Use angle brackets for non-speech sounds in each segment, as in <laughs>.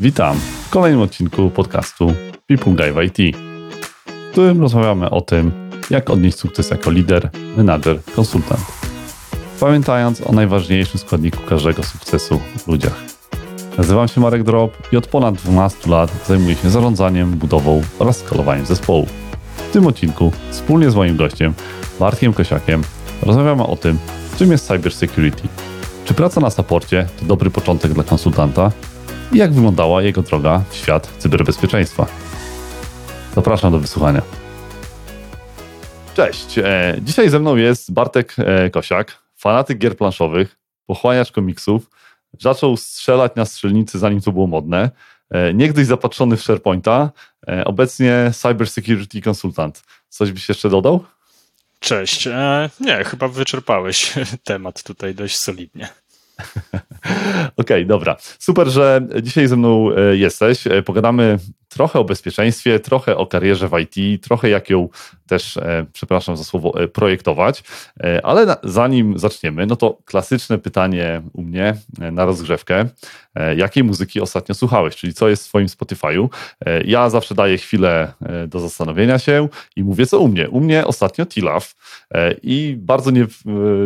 Witam w kolejnym odcinku podcastu People w IT, w którym rozmawiamy o tym, jak odnieść sukces jako lider, menadżer, konsultant. Pamiętając o najważniejszym składniku każdego sukcesu w ludziach. Nazywam się Marek Drop i od ponad 12 lat zajmuję się zarządzaniem, budową oraz skalowaniem zespołu. W tym odcinku wspólnie z moim gościem, Bartkiem Kosiakiem, rozmawiamy o tym, czym jest cybersecurity. Czy praca na saporcie to dobry początek dla konsultanta? I jak wyglądała jego droga w świat cyberbezpieczeństwa? Zapraszam do wysłuchania. Cześć. E, dzisiaj ze mną jest Bartek e, Kosiak, fanatyk gier planszowych, pochłaniacz komiksów, zaczął strzelać na strzelnicy zanim to było modne, e, niegdyś zapatrzony w SharePointa, obecnie cybersecurity konsultant. Coś byś jeszcze dodał? Cześć. Nie, chyba wyczerpałeś <laughs> temat tutaj dość solidnie. <laughs> Okej, okay, dobra. Super, że dzisiaj ze mną e, jesteś. E, pogadamy trochę o bezpieczeństwie, trochę o karierze w IT, trochę jak ją też, e, przepraszam za słowo, e, projektować. E, ale zanim zaczniemy, no to klasyczne pytanie u mnie na rozgrzewkę. Jakiej muzyki ostatnio słuchałeś? Czyli co jest w Twoim Spotify'u? Ja zawsze daję chwilę do zastanowienia się i mówię, co u mnie. U mnie ostatnio Tilaf i bardzo nie,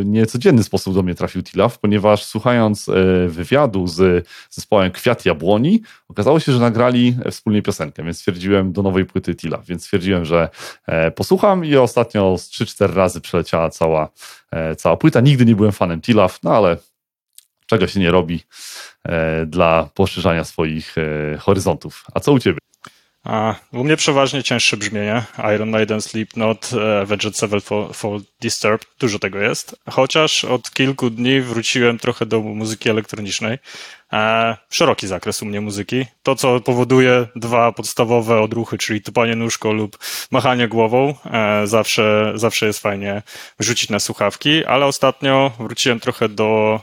niecodzienny sposób do mnie trafił Tilaf, ponieważ słuchając wywiadu z zespołem Kwiat Jabłoni, okazało się, że nagrali wspólnie piosenkę, więc stwierdziłem do nowej płyty Tilaf, więc stwierdziłem, że posłucham i ostatnio z 3-4 razy przeleciała cała, e, cała płyta. Nigdy nie byłem fanem Tilaf, no ale czego się nie robi e, dla poszerzania swoich e, horyzontów. A co u ciebie? A, u mnie przeważnie cięższe brzmienie. Iron Maiden, Slipknot, Avenged Sevenfold Disturbed, dużo tego jest. Chociaż od kilku dni wróciłem trochę do muzyki elektronicznej. E, szeroki zakres u mnie muzyki. To, co powoduje dwa podstawowe odruchy, czyli tupanie nóżką lub machanie głową, e, zawsze, zawsze jest fajnie rzucić na słuchawki, ale ostatnio wróciłem trochę do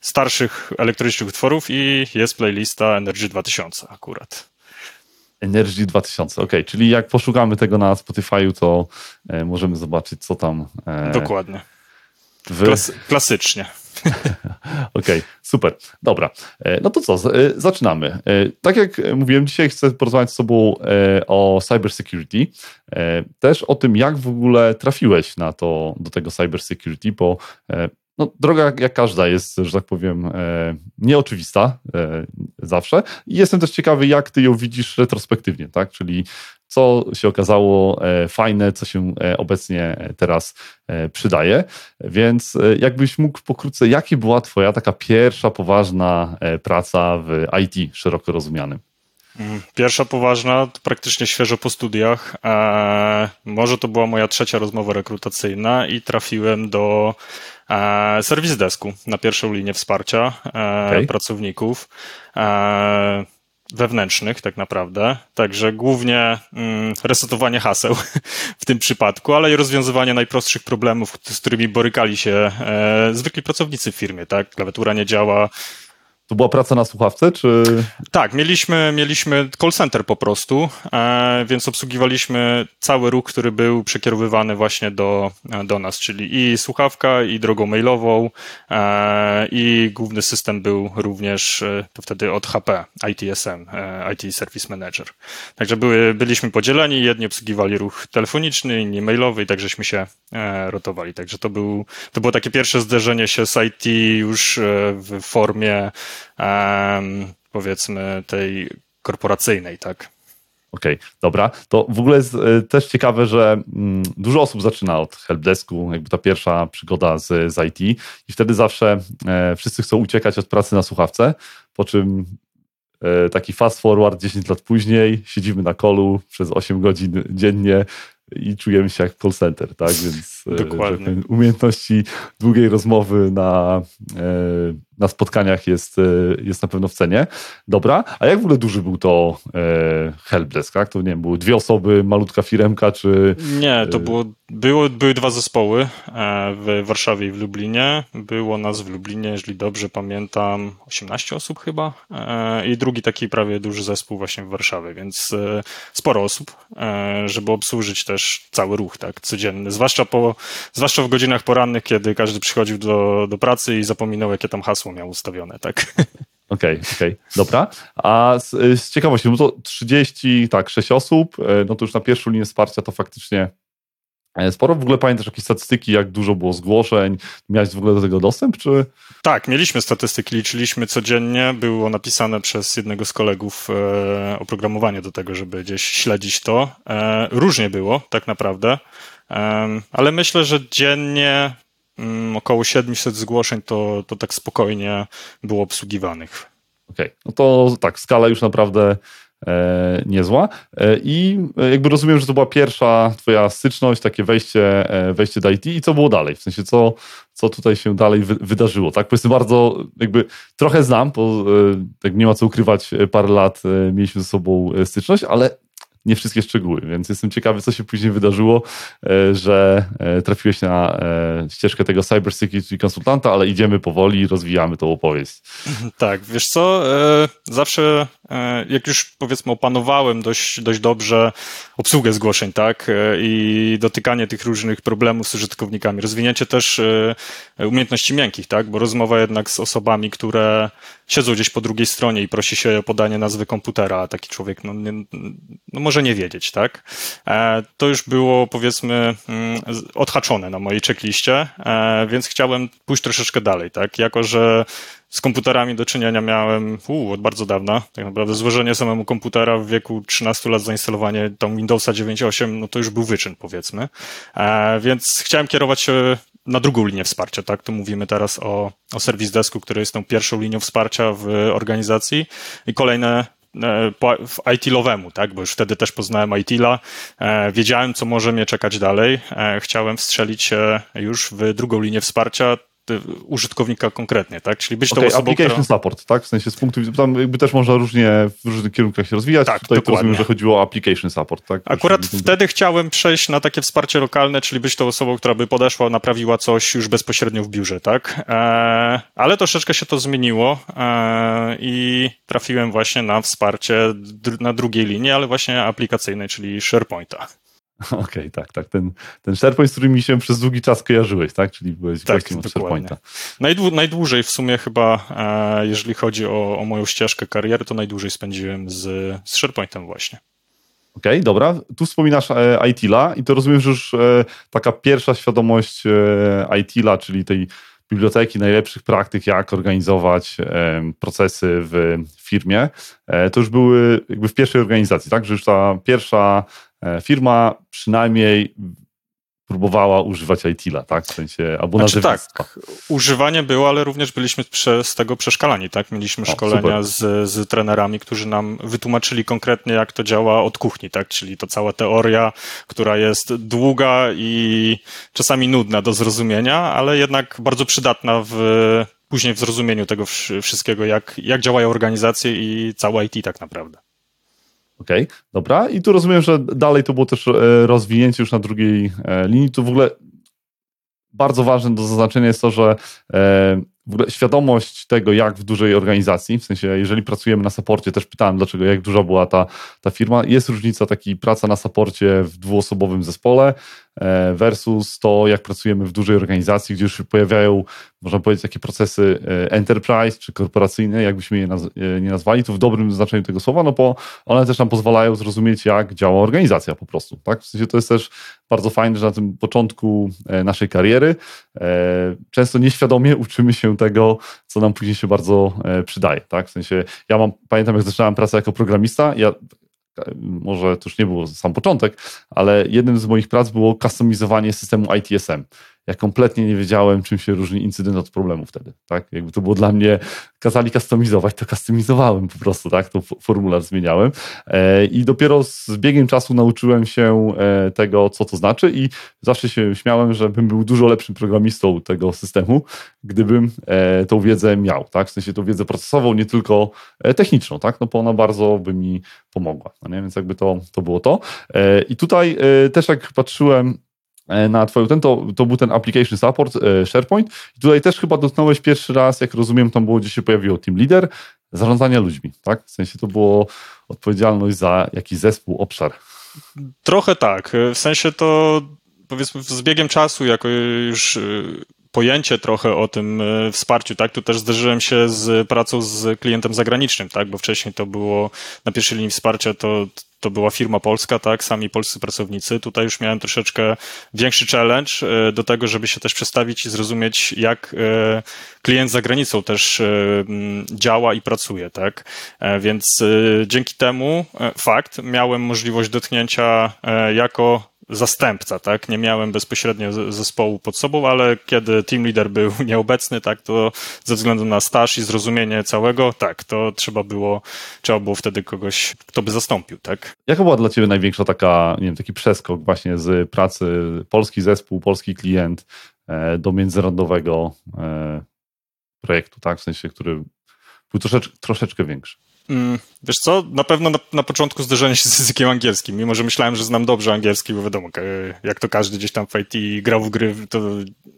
starszych elektronicznych utworów i jest playlista Energy 2000 akurat. Energy 2000, ok, czyli jak poszukamy tego na Spotify'u, to e, możemy zobaczyć, co tam. E, Dokładnie. Klas klasycznie. <laughs> Okej, okay, super. Dobra. E, no to co, e, zaczynamy. E, tak jak mówiłem, dzisiaj chcę porozmawiać z Tobą o cybersecurity. Też o tym, jak w ogóle trafiłeś na to, do tego cybersecurity, bo no, droga jak każda jest, że tak powiem, nieoczywista zawsze. I jestem też ciekawy, jak ty ją widzisz retrospektywnie, tak? Czyli co się okazało e, fajne, co się e, obecnie teraz e, przydaje. Więc jakbyś mógł pokrótce, jaka była Twoja taka pierwsza poważna praca w IT szeroko rozumianym? Mm, pierwsza poważna, praktycznie świeżo po studiach. może to była moja trzecia rozmowa rekrutacyjna i trafiłem do serwis desku na pierwszą linię wsparcia okay. pracowników wewnętrznych tak naprawdę, także głównie mm, resetowanie haseł <laughs> w tym przypadku, ale i rozwiązywanie najprostszych problemów, z którymi borykali się e, zwykli pracownicy w firmie, tak? Klawiatura nie działa, to była praca na słuchawce, czy? Tak, mieliśmy, mieliśmy call center po prostu, e, więc obsługiwaliśmy cały ruch, który był przekierowywany właśnie do, do nas, czyli i słuchawka, i drogą mailową, e, i główny system był również e, to wtedy od HP, ITSM, e, IT Service Manager. Także były, byliśmy podzieleni, jedni obsługiwali ruch telefoniczny, inni mailowy, i tak żeśmy się e, rotowali. Także to, był, to było takie pierwsze zderzenie się z IT już e, w formie powiedzmy tej korporacyjnej, tak? Okej, okay, dobra. To w ogóle jest e, też ciekawe, że mm, dużo osób zaczyna od helpdesku, jakby ta pierwsza przygoda z, z IT i wtedy zawsze e, wszyscy chcą uciekać od pracy na słuchawce, po czym e, taki fast forward 10 lat później, siedzimy na kolu przez 8 godzin dziennie, i czujemy się jak call center, tak? Więc Dokładnie. umiejętności długiej rozmowy na, na spotkaniach jest, e, jest na pewno w cenie. Dobra, a jak w ogóle duży był to e, helpdesk, tak? To nie wiem, były dwie osoby, malutka firemka, czy... Nie, to było, było, były dwa zespoły e, w Warszawie i w Lublinie. Było nas w Lublinie, jeżeli dobrze pamiętam, 18 osób chyba i drugi taki prawie duży zespół właśnie w Warszawie, więc sporo osób, żeby obsłużyć też cały ruch, tak, codzienny, zwłaszcza, po, zwłaszcza w godzinach porannych, kiedy każdy przychodził do, do pracy i zapominał, jakie tam hasło miał ustawione, tak? <laughs> Okej, okay, okej, okay. dobra. A z, z ciekawości, no to 30, tak, 6 osób, no to już na pierwszą linię wsparcia to faktycznie E, sporo w ogóle pamiętasz jakieś statystyki, jak dużo było zgłoszeń? Miałeś w ogóle do tego dostęp, czy? Tak, mieliśmy statystyki, liczyliśmy codziennie. Było napisane przez jednego z kolegów e, oprogramowanie do tego, żeby gdzieś śledzić to. E, różnie było, tak naprawdę, e, ale myślę, że dziennie mm, około 700 zgłoszeń to, to tak spokojnie było obsługiwanych. Okej, okay. no to tak, skala już naprawdę e, niezła. E, I e, jakby rozumiem, że to była pierwsza twoja styczność, takie wejście, e, wejście do IT i co było dalej? W sensie, co, co tutaj się dalej wy, wydarzyło, tak? Powiedzmy bardzo, jakby trochę znam, bo tak nie ma co ukrywać, parę lat mieliśmy ze sobą styczność, ale nie wszystkie szczegóły, więc jestem ciekawy, co się później wydarzyło, e, że e, trafiłeś na e, ścieżkę tego cybersecurity konsultanta, ale idziemy powoli rozwijamy tą opowieść. Tak, wiesz co, zawsze jak już powiedzmy opanowałem dość, dość dobrze obsługę zgłoszeń, tak, i dotykanie tych różnych problemów z użytkownikami, rozwinięcie też umiejętności miękkich, tak, bo rozmowa jednak z osobami, które siedzą gdzieś po drugiej stronie i prosi się o podanie nazwy komputera, a taki człowiek no, nie, no może nie wiedzieć, tak? E, to już było powiedzmy mm, odhaczone na mojej checkliście, e, więc chciałem pójść troszeczkę dalej, tak? Jako, że z komputerami do czynienia miałem uu, od bardzo dawna. Tak naprawdę złożenie samemu komputera w wieku 13 lat, zainstalowanie tam Windowsa 9.8, no to już był wyczyn, powiedzmy. E, więc chciałem kierować się na drugą linię wsparcia, tak? Tu mówimy teraz o, o Service Desku, który jest tą pierwszą linią wsparcia w organizacji i kolejne IT-lowemu, tak? Bo już wtedy też poznałem IT-la, e, wiedziałem, co może mnie czekać dalej. E, chciałem wstrzelić się już w drugą linię wsparcia, użytkownika konkretnie, tak? Czyli być okay, tą osobą, application która... support, tak? W sensie z punktu widzenia, tam jakby też można różnie w różnych kierunkach się rozwijać. Tak, Tutaj rozumiem, że chodziło o application support, tak? Akurat Proszę, wtedy chciałem przejść na takie wsparcie lokalne, czyli być tą osobą, która by podeszła, naprawiła coś już bezpośrednio w biurze, tak? Eee, ale troszeczkę się to zmieniło eee, i trafiłem właśnie na wsparcie na drugiej linii, ale właśnie aplikacyjnej, czyli SharePointa. <laughs> Okej, okay, tak, tak. Ten, ten SharePoint, z którym mi się przez długi czas kojarzyłeś, tak? Czyli byłeś tak, gościem od SharePointa. Najdłu, najdłużej w sumie chyba, e, jeżeli chodzi o, o moją ścieżkę kariery, to najdłużej spędziłem z, z SharePointem właśnie. Okej, okay, dobra. Tu wspominasz e, ITILA i to rozumiem, że już e, taka pierwsza świadomość e, ITILA, czyli tej biblioteki najlepszych praktyk, jak organizować e, procesy w firmie, e, to już były jakby w pierwszej organizacji, tak? Że już ta pierwsza firma przynajmniej próbowała używać ITIL-a, tak? W sensie, albo znaczy, tak, używanie było, ale również byliśmy przez tego przeszkalani, tak? Mieliśmy o, szkolenia z, z trenerami, którzy nam wytłumaczyli konkretnie, jak to działa od kuchni, tak? Czyli to cała teoria, która jest długa i czasami nudna do zrozumienia, ale jednak bardzo przydatna w później w zrozumieniu tego wszystkiego, jak, jak działają organizacje i cała IT tak naprawdę. Okej, okay, dobra. I tu rozumiem, że dalej to było też e, rozwinięcie już na drugiej e, linii. Tu w ogóle bardzo ważne do zaznaczenia jest to, że e, w ogóle świadomość tego, jak w dużej organizacji, w sensie jeżeli pracujemy na saporcie, też pytałem dlaczego, jak duża była ta, ta firma, jest różnica takiej praca na saporcie w dwuosobowym zespole e, versus to, jak pracujemy w dużej organizacji, gdzie już się pojawiają, można powiedzieć, takie procesy e, enterprise czy korporacyjne, jakbyśmy je naz e, nie nazwali, to w dobrym znaczeniu tego słowa, no bo one też nam pozwalają zrozumieć, jak działa organizacja po prostu, tak? W sensie to jest też bardzo fajne, że na tym początku naszej kariery często nieświadomie uczymy się tego, co nam później się bardzo e, przydaje. Tak? W sensie, ja mam, pamiętam, jak zaczynałem pracę jako programista, ja może to już nie był sam początek, ale jednym z moich prac było kustomizowanie systemu ITSM ja kompletnie nie wiedziałem, czym się różni incydent od problemu wtedy, tak? Jakby to było dla mnie, kazali kustomizować, to customizowałem po prostu, tak? To formularz zmieniałem e, i dopiero z biegiem czasu nauczyłem się e, tego, co to znaczy i zawsze się śmiałem, że bym był dużo lepszym programistą tego systemu, gdybym e, tą wiedzę miał, tak? W sensie tą wiedzę procesową, nie tylko techniczną, tak? No bo ona bardzo by mi pomogła, no nie? Więc jakby to, to było to. I tutaj też jak patrzyłem na twoją ten, to, to był ten application support e, SharePoint i tutaj też chyba dotknąłeś pierwszy raz, jak rozumiem, tam było, gdzie się pojawiło team leader, zarządzania ludźmi, tak? W sensie to było odpowiedzialność za jakiś zespół, obszar. Trochę tak, w sensie to powiedzmy z biegiem czasu, jako już pojęcie trochę o tym e, wsparciu, tak? Tu też zderzyłem się z pracą z klientem zagranicznym, tak? Bo wcześniej to było na pierwszej linii wsparcia to to była firma polska, tak, sami polscy pracownicy. Tutaj już miałem troszeczkę większy challenge e, do tego, żeby się też przestawić i zrozumieć, jak e, klient za granicą też działa i pracuje, tak. Więc dzięki temu fakt, miałem możliwość dotknięcia jako zastępca, tak? Nie miałem bezpośrednio zespołu pod sobą, ale kiedy team leader był <laughs> nieobecny, tak, to ze względu na staż i zrozumienie całego, tak, to trzeba było, trzeba było wtedy kogoś, kto by zastąpił, tak? Jaka była dla Ciebie największa taka, nie wiem, taki przeskok właśnie z pracy polski zespół, polski klient e, do międzynarodowego e, projektu, tak? W sensie, który był troszeczkę, troszeczkę większy. Mm, wiesz co, na pewno na, na, początku zderzenie się z językiem angielskim, mimo że myślałem, że znam dobrze angielski, bo wiadomo, jak to każdy gdzieś tam w IT grał w gry, to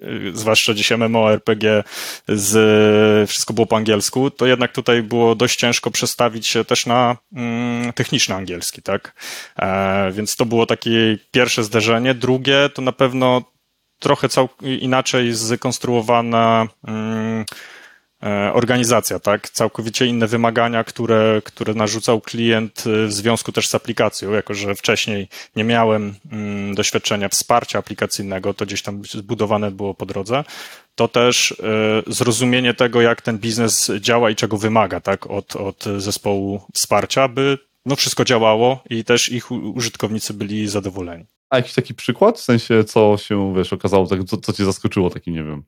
y, zwłaszcza gdzieś MMO, RPG, z, wszystko było po angielsku, to jednak tutaj było dość ciężko przestawić się też na mm, techniczny angielski, tak? E, więc to było takie pierwsze zderzenie. Drugie to na pewno trochę cał, inaczej zkonstruowana mm, E, organizacja, tak? Całkowicie inne wymagania, które, które narzucał klient e, w związku też z aplikacją, jako że wcześniej nie miałem mm, doświadczenia wsparcia aplikacyjnego, to gdzieś tam zbudowane było po drodze, to też e, zrozumienie tego, jak ten biznes działa i czego wymaga, tak? Od, od zespołu wsparcia, by no wszystko działało i też ich użytkownicy byli zadowoleni. A jakiś taki przykład? W sensie, co się, wiesz, okazało, co, co cię zaskoczyło, taki, nie wiem.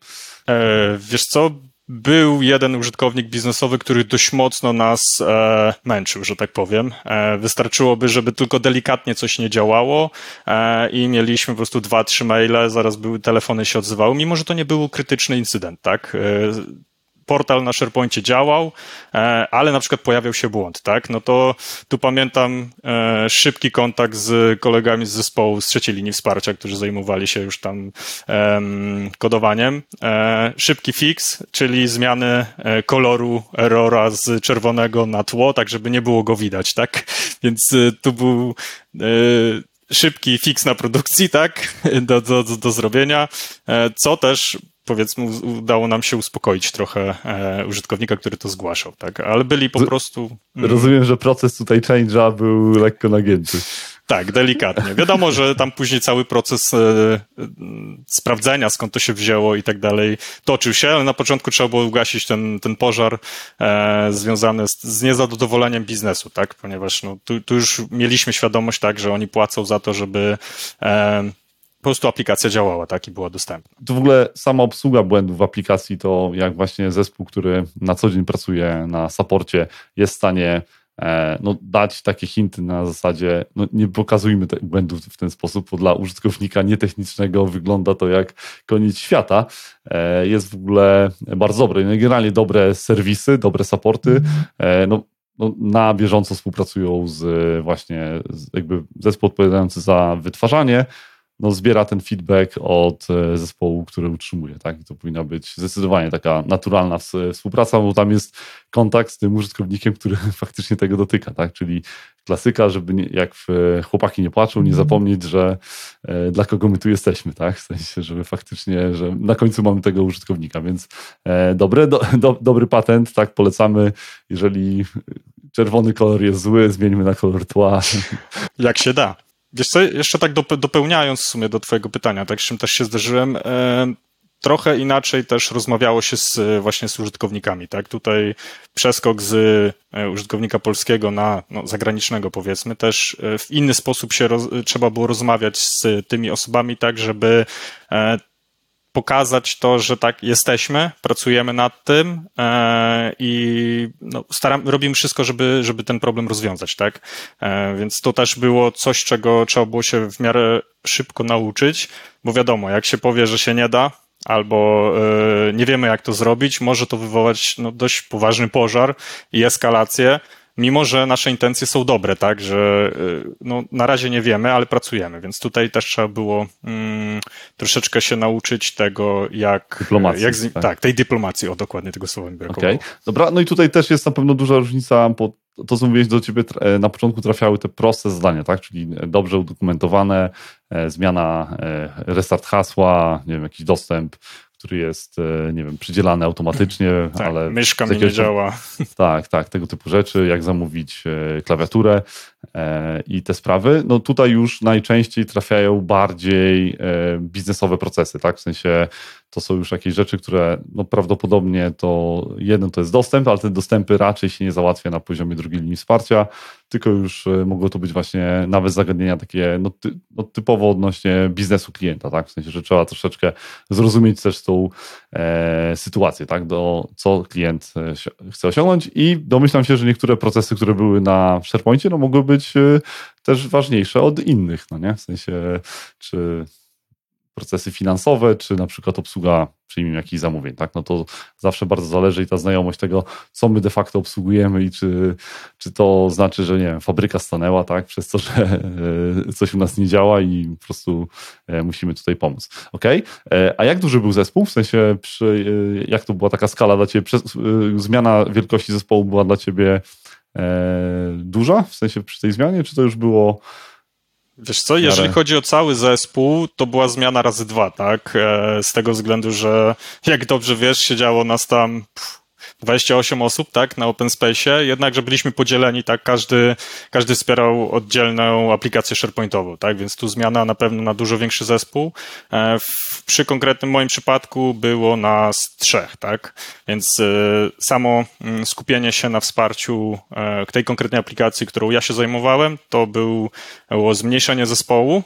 E, wiesz co, był jeden użytkownik biznesowy, który dość mocno nas e, męczył, że tak powiem. E, wystarczyłoby, żeby tylko delikatnie coś nie działało e, i mieliśmy po prostu dwa, trzy maile, zaraz były telefony się odzywały, mimo że to nie był krytyczny incydent, tak? Portal na SharePointie działał, e, ale na przykład pojawiał się błąd, tak? No to tu pamiętam e, szybki kontakt z kolegami z zespołu z trzeciej linii wsparcia, którzy zajmowali się już tam kodowaniem. E, szybki fix, czyli zmiany koloru errora z czerwonego na tło, tak żeby nie było go widać, tak? Więc tu był szybki fix na produkcji, tak, <laughs> do, do, do zrobienia, co też powiedzmy udało nam się uspokoić trochę e, użytkownika, który to zgłaszał, tak? Ale byli po prostu... Mm. Rozumiem, że proces tutaj change'a był lekko nagięty. Tak, delikatnie. Wiadomo, że tam później cały proces e, e, sprawdzenia, skąd to się wzięło i tak dalej, toczył się, ale na początku trzeba było ugasić ten, ten pożar e, związany z, z niezadowoleniem biznesu, tak? Ponieważ no, tu, tu już mieliśmy świadomość, tak, że oni płacą za to, żeby e, po prostu aplikacja działała, tak, i była dostępna. To w ogóle sama obsługa błędów w aplikacji, to jak właśnie zespół, który na co dzień pracuje na saporcie, jest w stanie e, no, dać takie hinty na zasadzie, no, nie pokazujmy tych błędów w ten sposób, bo dla użytkownika nietechnicznego wygląda to jak koniec świata. E, jest w ogóle bardzo dobre. No, generalnie dobre serwisy, dobre supporty. E, no, no, na bieżąco współpracują z właśnie z jakby zespół odpowiadający za wytwarzanie, no, zbiera ten feedback od e, zespołu, który utrzymuje. Tak? I to powinna być zdecydowanie taka naturalna współpraca, bo tam jest kontakt z tym użytkownikiem, który <laughs> faktycznie tego dotyka. Tak? Czyli klasyka, żeby nie, jak chłopaki nie płaczą, nie mhm. zapomnieć, że e, dla kogo my tu jesteśmy. Tak? W sensie, żeby faktycznie, że na końcu mamy tego użytkownika. Więc e, dobre, do, do, dobry patent, tak polecamy. Jeżeli czerwony kolor jest zły, zmieńmy na kolor tła. Jak się da. Wiesz co, jeszcze tak dopełniając w sumie do twojego pytania, tak z czym też się zderzyłem, e, trochę inaczej też rozmawiało się z, właśnie z użytkownikami, tak? Tutaj przeskok z e, użytkownika polskiego na no, zagranicznego powiedzmy, też e, w inny sposób się roz, trzeba było rozmawiać z tymi osobami, tak, żeby pokazać to, że tak jesteśmy, pracujemy nad tym e, i no, staram, robimy wszystko, żeby, żeby ten problem rozwiązać, tak? E, więc to też było coś, czego trzeba było się w miarę szybko nauczyć, bo wiadomo, jak się powie, że się nie da, albo e, nie wiemy, jak to zrobić, może to wywołać no, dość poważny pożar i eskalację, mimo że nasze intencje są dobre, tak, że y, no, na razie nie wiemy, ale pracujemy, więc tutaj też trzeba było mm, troszeczkę się nauczyć tego, jak... Dyplomacji. Jak z, tak. tak. tej dyplomacji, o dokładnie tego słowa mi brakowało. Okay. Dobra, no i tutaj też jest na pewno duża różnica, bo to, co mówiłeś do ciebie, e, na początku trafiały te proste zadania, tak, czyli dobrze udokumentowane, e, zmiana, e, restart hasła, nie wiem, jakiś dostęp, który jest, e, nie wiem, przydzielany automatycznie, <laughs> tak, ale... Myszka mi nie działa. <laughs> Tak, tak, tego typu rzeczy, jak zamówić e, klawiaturę e, i te sprawy. No tutaj już najczęściej trafiają bardziej biznesowe procesy, tak? W sensie to są już jakieś rzeczy, które no prawdopodobnie to jeden to jest dostęp, ale te dostępy raczej się nie załatwia na poziomie drugiej linii wsparcia, tylko już e, mogło to być właśnie nawet zagadnienia takie no, ty, no, typowo odnośnie biznesu klienta, tak? W sensie, że trzeba troszeczkę zrozumieć też tą e, sytuację, tak? Do co klient e, chce osiągnąć i domyślam się, że niektóre procesy, które były na SharePointie, no mogły być e, też ważniejsze od innych, no nie? W sensie, czy procesy finansowe, czy na przykład obsługa, przyjmijmy jakichś zamówień, tak? No to zawsze bardzo zależy i ta znajomość tego, co my de facto obsługujemy i czy, czy to znaczy, że nie wiem, fabryka stanęła, tak? Przez to, że e, coś u nas nie działa i po prostu e, musimy tutaj pomóc. Ok? E, a jak duży był zespół? W sensie, przy, jak to była taka skala dla Ciebie? Zmiana wielkości zespołu była dla Ciebie duża? W sensie przy tej zmianie, czy to już było Wiesz co, jeżeli chodzi o cały zespół, to była zmiana razy dwa, tak? E, z tego względu, że jak dobrze wiesz, siedziało nas tam 28 osób, tak, na Open Space, jednakże byliśmy podzieleni, tak, każdy, każdy wspierał oddzielną aplikację SharePointową, tak, więc tu zmiana na pewno na dużo większy zespół. E, w, przy konkretnym moim przypadku było nas trzech, tak, więc e, samo mm, skupienie się na wsparciu e, tej konkretnej aplikacji, którą ja się zajmowałem, to był, było zmniejszenie zespołu,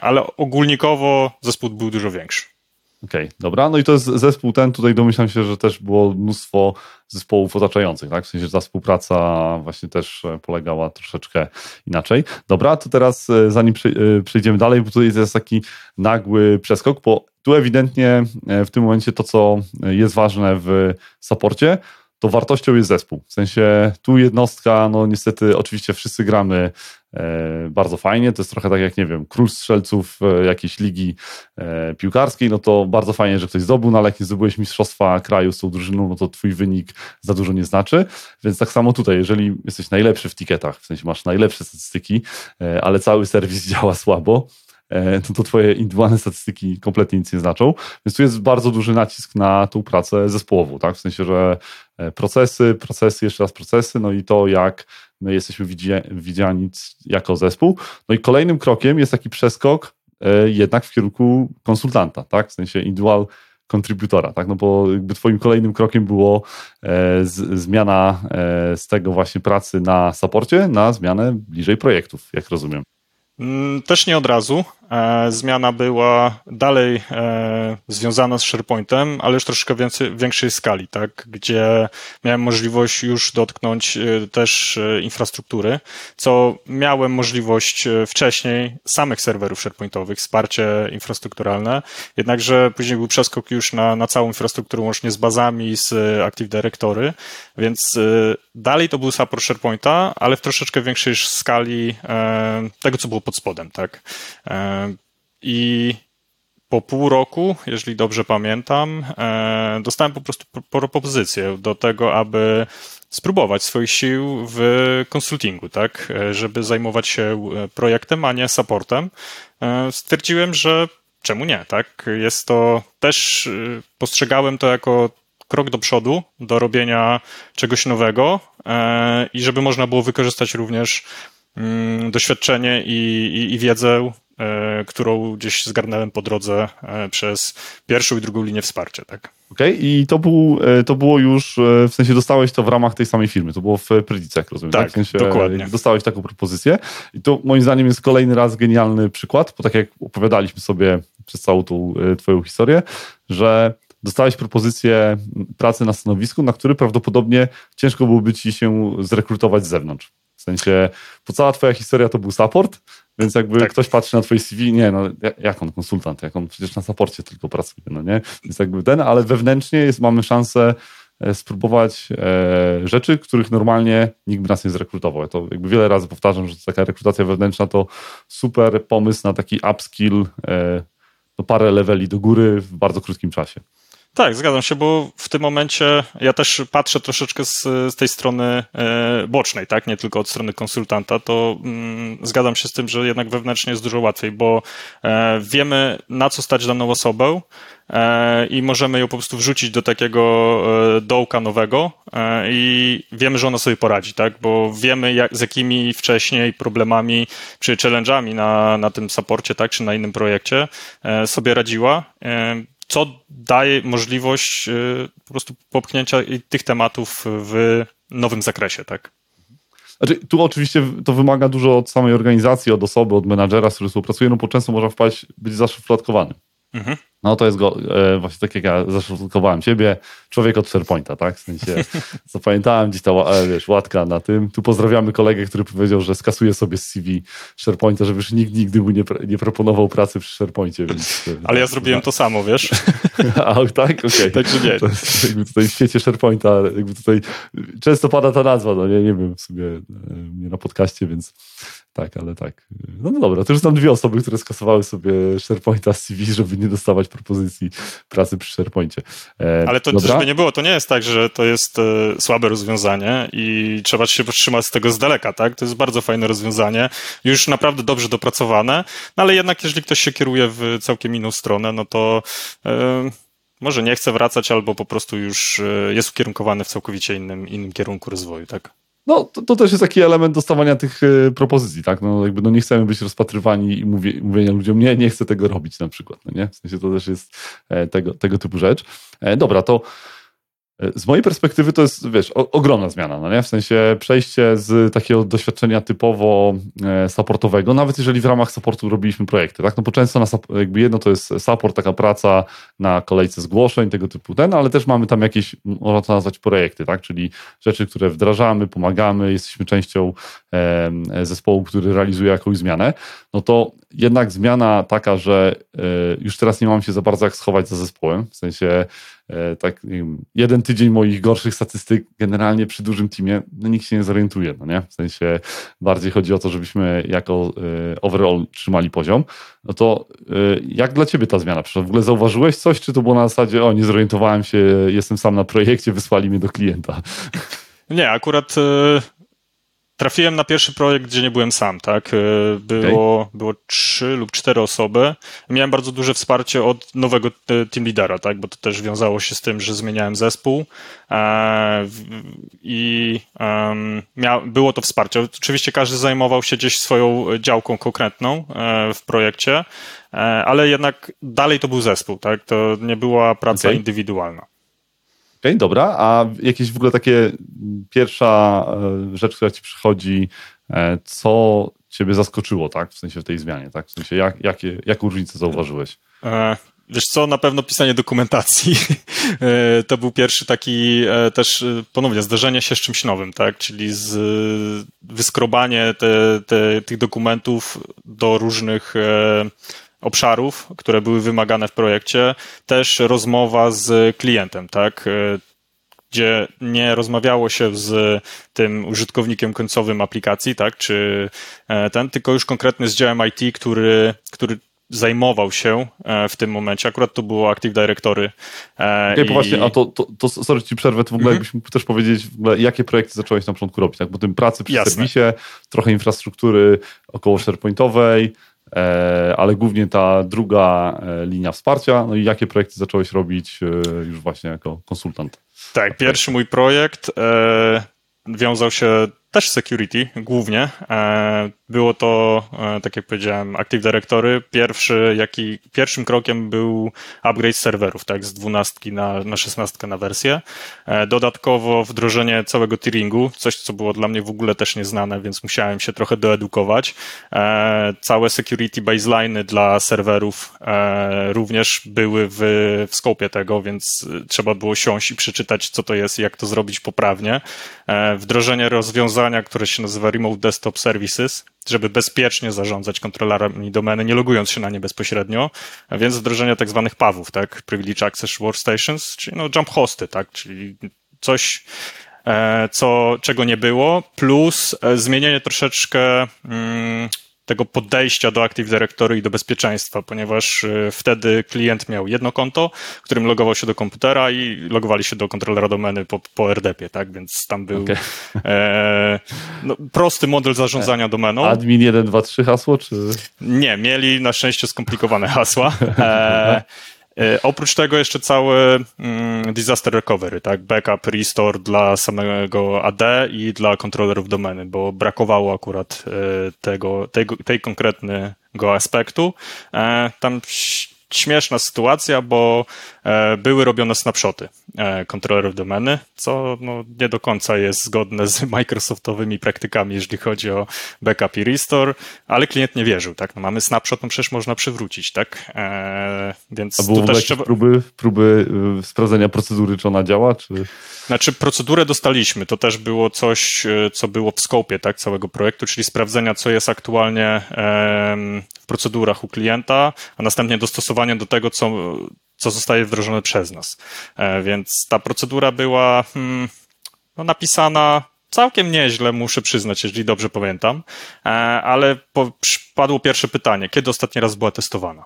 ale ogólnikowo zespół był dużo większy. Okej, okay, dobra. No i to jest zespół ten, tutaj domyślam się, że też było mnóstwo zespołów otaczających, tak? W sensie, że ta współpraca właśnie też e, polegała troszeczkę inaczej. Dobra, to teraz e, zanim e, przejdziemy dalej, bo tutaj jest taki nagły przeskok, bo tu ewidentnie w tym momencie to, co jest ważne w saporcie, to wartością jest zespół. W sensie tu jednostka, no niestety oczywiście wszyscy gramy e, bardzo fajnie, to jest trochę tak jak, nie wiem, król strzelców e, jakiejś ligi e, piłkarskiej, no to bardzo fajnie, że ktoś zdobył, no ale jak nie zdobyłeś mistrzostwa kraju z tą drużyną, no to twój wynik za dużo nie znaczy, więc tak samo tutaj, jeżeli jesteś najlepszy w tiketach, w sensie masz najlepsze statystyki, ale cały serwis <laughs> działa słabo, E, to, to twoje indywidualne statystyki kompletnie nic nie znaczą. Więc tu jest bardzo duży nacisk na tą pracę zespołową, tak? W sensie, że e, procesy, procesy, jeszcze raz procesy, no i to, jak my jesteśmy widziani jako zespół. No i kolejnym krokiem jest taki przeskok e, jednak w kierunku konsultanta, tak? W sensie indywidual kontrybutora, tak? No bo jakby twoim kolejnym krokiem było z, zmiana z tego właśnie pracy na saporcie na zmianę bliżej projektów, jak rozumiem. Mm, też nie od razu. E, zmiana była dalej e, związana z SharePointem, ale już troszkę więcej, większej skali, tak? gdzie miałem możliwość już dotknąć e, też infrastruktury, co miałem możliwość wcześniej samych serwerów SharePointowych, wsparcie infrastrukturalne, jednakże później był przeskok już na, na całą infrastrukturę, łącznie z bazami, z Active Directory, więc dalej to był support SharePointa, ale w troszeczkę większej skali tego, co było pod spodem, tak? I po pół roku, jeżeli dobrze pamiętam, e, dostałem po prostu propozycję do tego, aby spróbować swoich sił w konsultingu, tak, e, żeby zajmować się e, projektem, a nie supportem. Stwierdziłem, że czemu nie, tak? Jest to też, postrzegałem to jako krok do przodu, do robienia czegoś nowego i żeby można było wykorzystać również mm, doświadczenie i, i, i wiedzę którą gdzieś zgarnąłem po drodze e, przez pierwszą i drugą linię wsparcia, tak. Okej, okay. i to, był, e, to było już, w sensie dostałeś to w ramach tej samej firmy, to było w Prydicach, rozumiem, tak? tak? W sensie dokładnie. Dostałeś taką propozycję i to moim zdaniem jest kolejny raz genialny przykład, bo tak jak opowiadaliśmy sobie przez całą tą twoją historię, że dostałeś propozycję pracy na stanowisku, na który prawdopodobnie ciężko byłoby ci się zrekrutować z zewnątrz. W sensie, po cała twoja historia to był support, więc jakby tak. ktoś patrzy na twoje CV, nie, no jak on konsultant, jak on przecież na saporcie tylko pracuje, no nie? Więc jakby ten, ale wewnętrznie jest, mamy szansę e, spróbować e, rzeczy, których normalnie nikt by nas nie zrekrutował. Ja to jakby wiele razy powtarzam, że taka rekrutacja wewnętrzna to super pomysł na taki upskill, e, no parę leveli do góry w bardzo krótkim czasie. Tak, zgadzam się, bo w tym momencie ja też patrzę troszeczkę z, z tej strony e, bocznej, tak, nie tylko od strony konsultanta, to mm, zgadzam się z tym, że jednak wewnętrznie jest dużo łatwiej, bo e, wiemy na co stać daną osobę e, i możemy ją po prostu wrzucić do takiego e, dołka nowego e, i wiemy, że ona sobie poradzi, tak, bo wiemy jak, z jakimi wcześniej problemami czy challenge'ami na, na tym saporcie, tak, czy na innym projekcie e, sobie radziła co daje możliwość y, po prostu popchnięcia tych tematów w nowym zakresie, tak? Znaczy, tu oczywiście to wymaga dużo od samej organizacji, od osoby, od menadżera, z którym współpracuje, no bo często można wpaść, być zaszufladkowany. Mhm. No to jest go, e, właśnie tak jak ja zaszufladkowałem ciebie, człowiek od SharePointa, tak? W sensie <laughs> zapamiętałem gdzieś ta e, wiesz, łatka na tym. Tu pozdrawiamy kolegę, który powiedział, że skasuje sobie z CV SharePointa, żeby już nikt nigdy mu nie, nie proponował pracy przy SharePoincie. Więc, e, Ale ja zrobiłem to samo, wiesz? <laughs> A, tak? Okej. Okay. <laughs> Także nie. To jakby tutaj w świecie SharePointa, jakby tutaj często pada ta nazwa, no nie, nie wiem, w sumie nie na podcaście, więc tak, ale tak. No, no dobra, to już znam dwie osoby, które skasowały sobie SharePointa z CV, żeby nie dostawać propozycji pracy przy SharePoincie. E, ale to, dobra? żeby nie było, to nie jest tak, że to jest e, słabe rozwiązanie i trzeba się powstrzymać z tego z daleka, tak? To jest bardzo fajne rozwiązanie, już naprawdę dobrze dopracowane, no ale jednak jeżeli ktoś się kieruje w całkiem inną stronę, no to e, może nie chce wracać albo po prostu już e, jest ukierunkowany w całkowicie innym, innym kierunku rozwoju, tak? No, to, to, też jest taki element dostawania tych y, propozycji, tak? No, jakby no nie chcemy być rozpatrywani i mówię, mówienia ludziom, nie, nie chcę tego robić na przykład, no nie? W sensie to też jest e, tego, tego typu rzecz. E, dobra, to z mojej perspektywy to jest, wiesz, o, ogromna zmiana, no nie? W sensie przejście z takiego doświadczenia typowo e, supportowego, nawet jeżeli w ramach supportu robiliśmy projekty, tak? No bo często na, jakby jedno to jest support, taka praca na kolejce zgłoszeń, tego typu ten, ale też mamy tam jakieś, można to nazwać projekty, tak? Czyli rzeczy, które wdrażamy, pomagamy, jesteśmy częścią zespołu, który realizuje jakąś zmianę, no to jednak zmiana taka, że e, już teraz nie mam się za bardzo jak schować za zespołem, w sensie E, tak jeden tydzień moich gorszych statystyk generalnie przy dużym teamie, no nikt się nie zorientuje, no nie? W sensie bardziej chodzi o to, żebyśmy jako e, overall trzymali poziom. No to jak dla ciebie ta zmiana? Przecież w ogóle zauważyłeś coś, czy to było na zasadzie, o nie zorientowałem się, jestem sam na projekcie, wysłali mnie do klienta? Nie, akurat Trafiłem na pierwszy projekt, gdzie nie byłem sam, tak? E, było, okay. było trzy lub cztery osoby. Miałem bardzo duże wsparcie od nowego e, team leadera, tak? Bo to też wiązało się z tym, że zmieniałem zespół e, i było to wsparcie. Oczywiście każdy zajmował się gdzieś swoją działką konkretną w projekcie, ale jednak dalej to był zespół, tak? To nie była praca okay. indywidualna okay, dobra. A jakieś w ogóle takie pierwsza e, rzecz, która ci przychodzi, e, co ciebie zaskoczyło, tak? W sensie w tej zmianie, tak? W sensie jak, jakie, jaką różnicę zauważyłeś? E, wiesz co, na pewno pisanie dokumentacji. <laughs> to był pierwszy taki też ponownie zderzenie się z czymś nowym, tak? Czyli z wyskrobanie te, te, tych dokumentów do różnych obszarów, które były wymagane w projekcie, też rozmowa z klientem, tak? E, gdzie nie rozmawiało się z tym użytkownikiem końcowym aplikacji, tak? Czy e, ten, tylko już konkretny z działem IT, który, który zajmował się e, w tym momencie. Akurat to było Active Directory. Okay, i... właśnie, a to, to, to sorry ci przerwę, to w ogóle mm -hmm. jakbyś mógł też powiedzieć, w ogóle, jakie projekty zacząłeś na początku robić, tak? Bo tym pracy przy Jasne. serwisie, trochę infrastruktury około SharePointowej, ale głównie ta druga e, linia wsparcia. No i jakie projekty zacząłeś robić e, już właśnie jako konsultant? Tak, pierwszy mój projekt wiązał się też security głównie. E, było to, e, tak jak powiedziałem, Active Directory. Pierwszy, jaki, pierwszym krokiem był upgrade serwerów, tak, z 12 na, na 16 na wersję. E, dodatkowo wdrożenie całego tieringu, coś, co było dla mnie w ogóle też nieznane, więc musiałem się trochę doedukować. Całe security baseliny dla serwerów również były w, w skopie tego, więc trzeba było siąść i przeczytać, co to jest i jak to zrobić poprawnie. Wdrożenie rozwiązań rozwiązania, które się nazywa Remote Desktop Services, żeby bezpiecznie zarządzać kontrolerami domeny, nie logując się na nie bezpośrednio, a więc wdrożenie tak zwanych PAW-ów, tak? Privilege Access Workstations, czyli no jump hosty, tak? Czyli coś, e, co, czego nie było, plus e, zmienienie troszeczkę mm, tego podejścia do Active Directory i do bezpieczeństwa, ponieważ e, wtedy klient miał jedno konto, którym logował się do komputera i logowali się do kontrolera domeny po, po RDP-ie, tak? Więc tam był okay. e, no, prosty model zarządzania domeną. Admin 1, 2, 3 hasło, czy? Nie, mieli na szczęście skomplikowane hasła. E, E, oprócz tego jeszcze cały mm, disaster recovery, tak? Backup, restore dla samego AD i dla kontrolerów domeny, bo brakowało akurat e, tego, tego tej konkretnego aspektu. E, tam śmieszna sytuacja, bo e, były robione snapshoty e, kontrolerów domeny, co no, nie do końca jest zgodne z <laughs> Microsoftowymi praktykami, jeżeli chodzi o backup i restore, ale klient nie wierzył, tak? No, mamy snapshot, no przecież można przywrócić, tak? E, więc A było tu też trzeba... próby, próby y, sprawdzenia procedury, czy ona działa, czy... Znaczy, procedurę dostaliśmy. To też było coś, e, co było w skopie tak, całego projektu, czyli sprawdzenia, co jest aktualnie w procedurach u klienta, a następnie dostosowanie do tego, co, co zostaje wdrożone przez nas. E, więc ta procedura była hmm, no, napisana całkiem nieźle, muszę przyznać, jeżeli dobrze pamiętam, e, ale po, padło pierwsze pytanie, kiedy ostatni raz była testowana?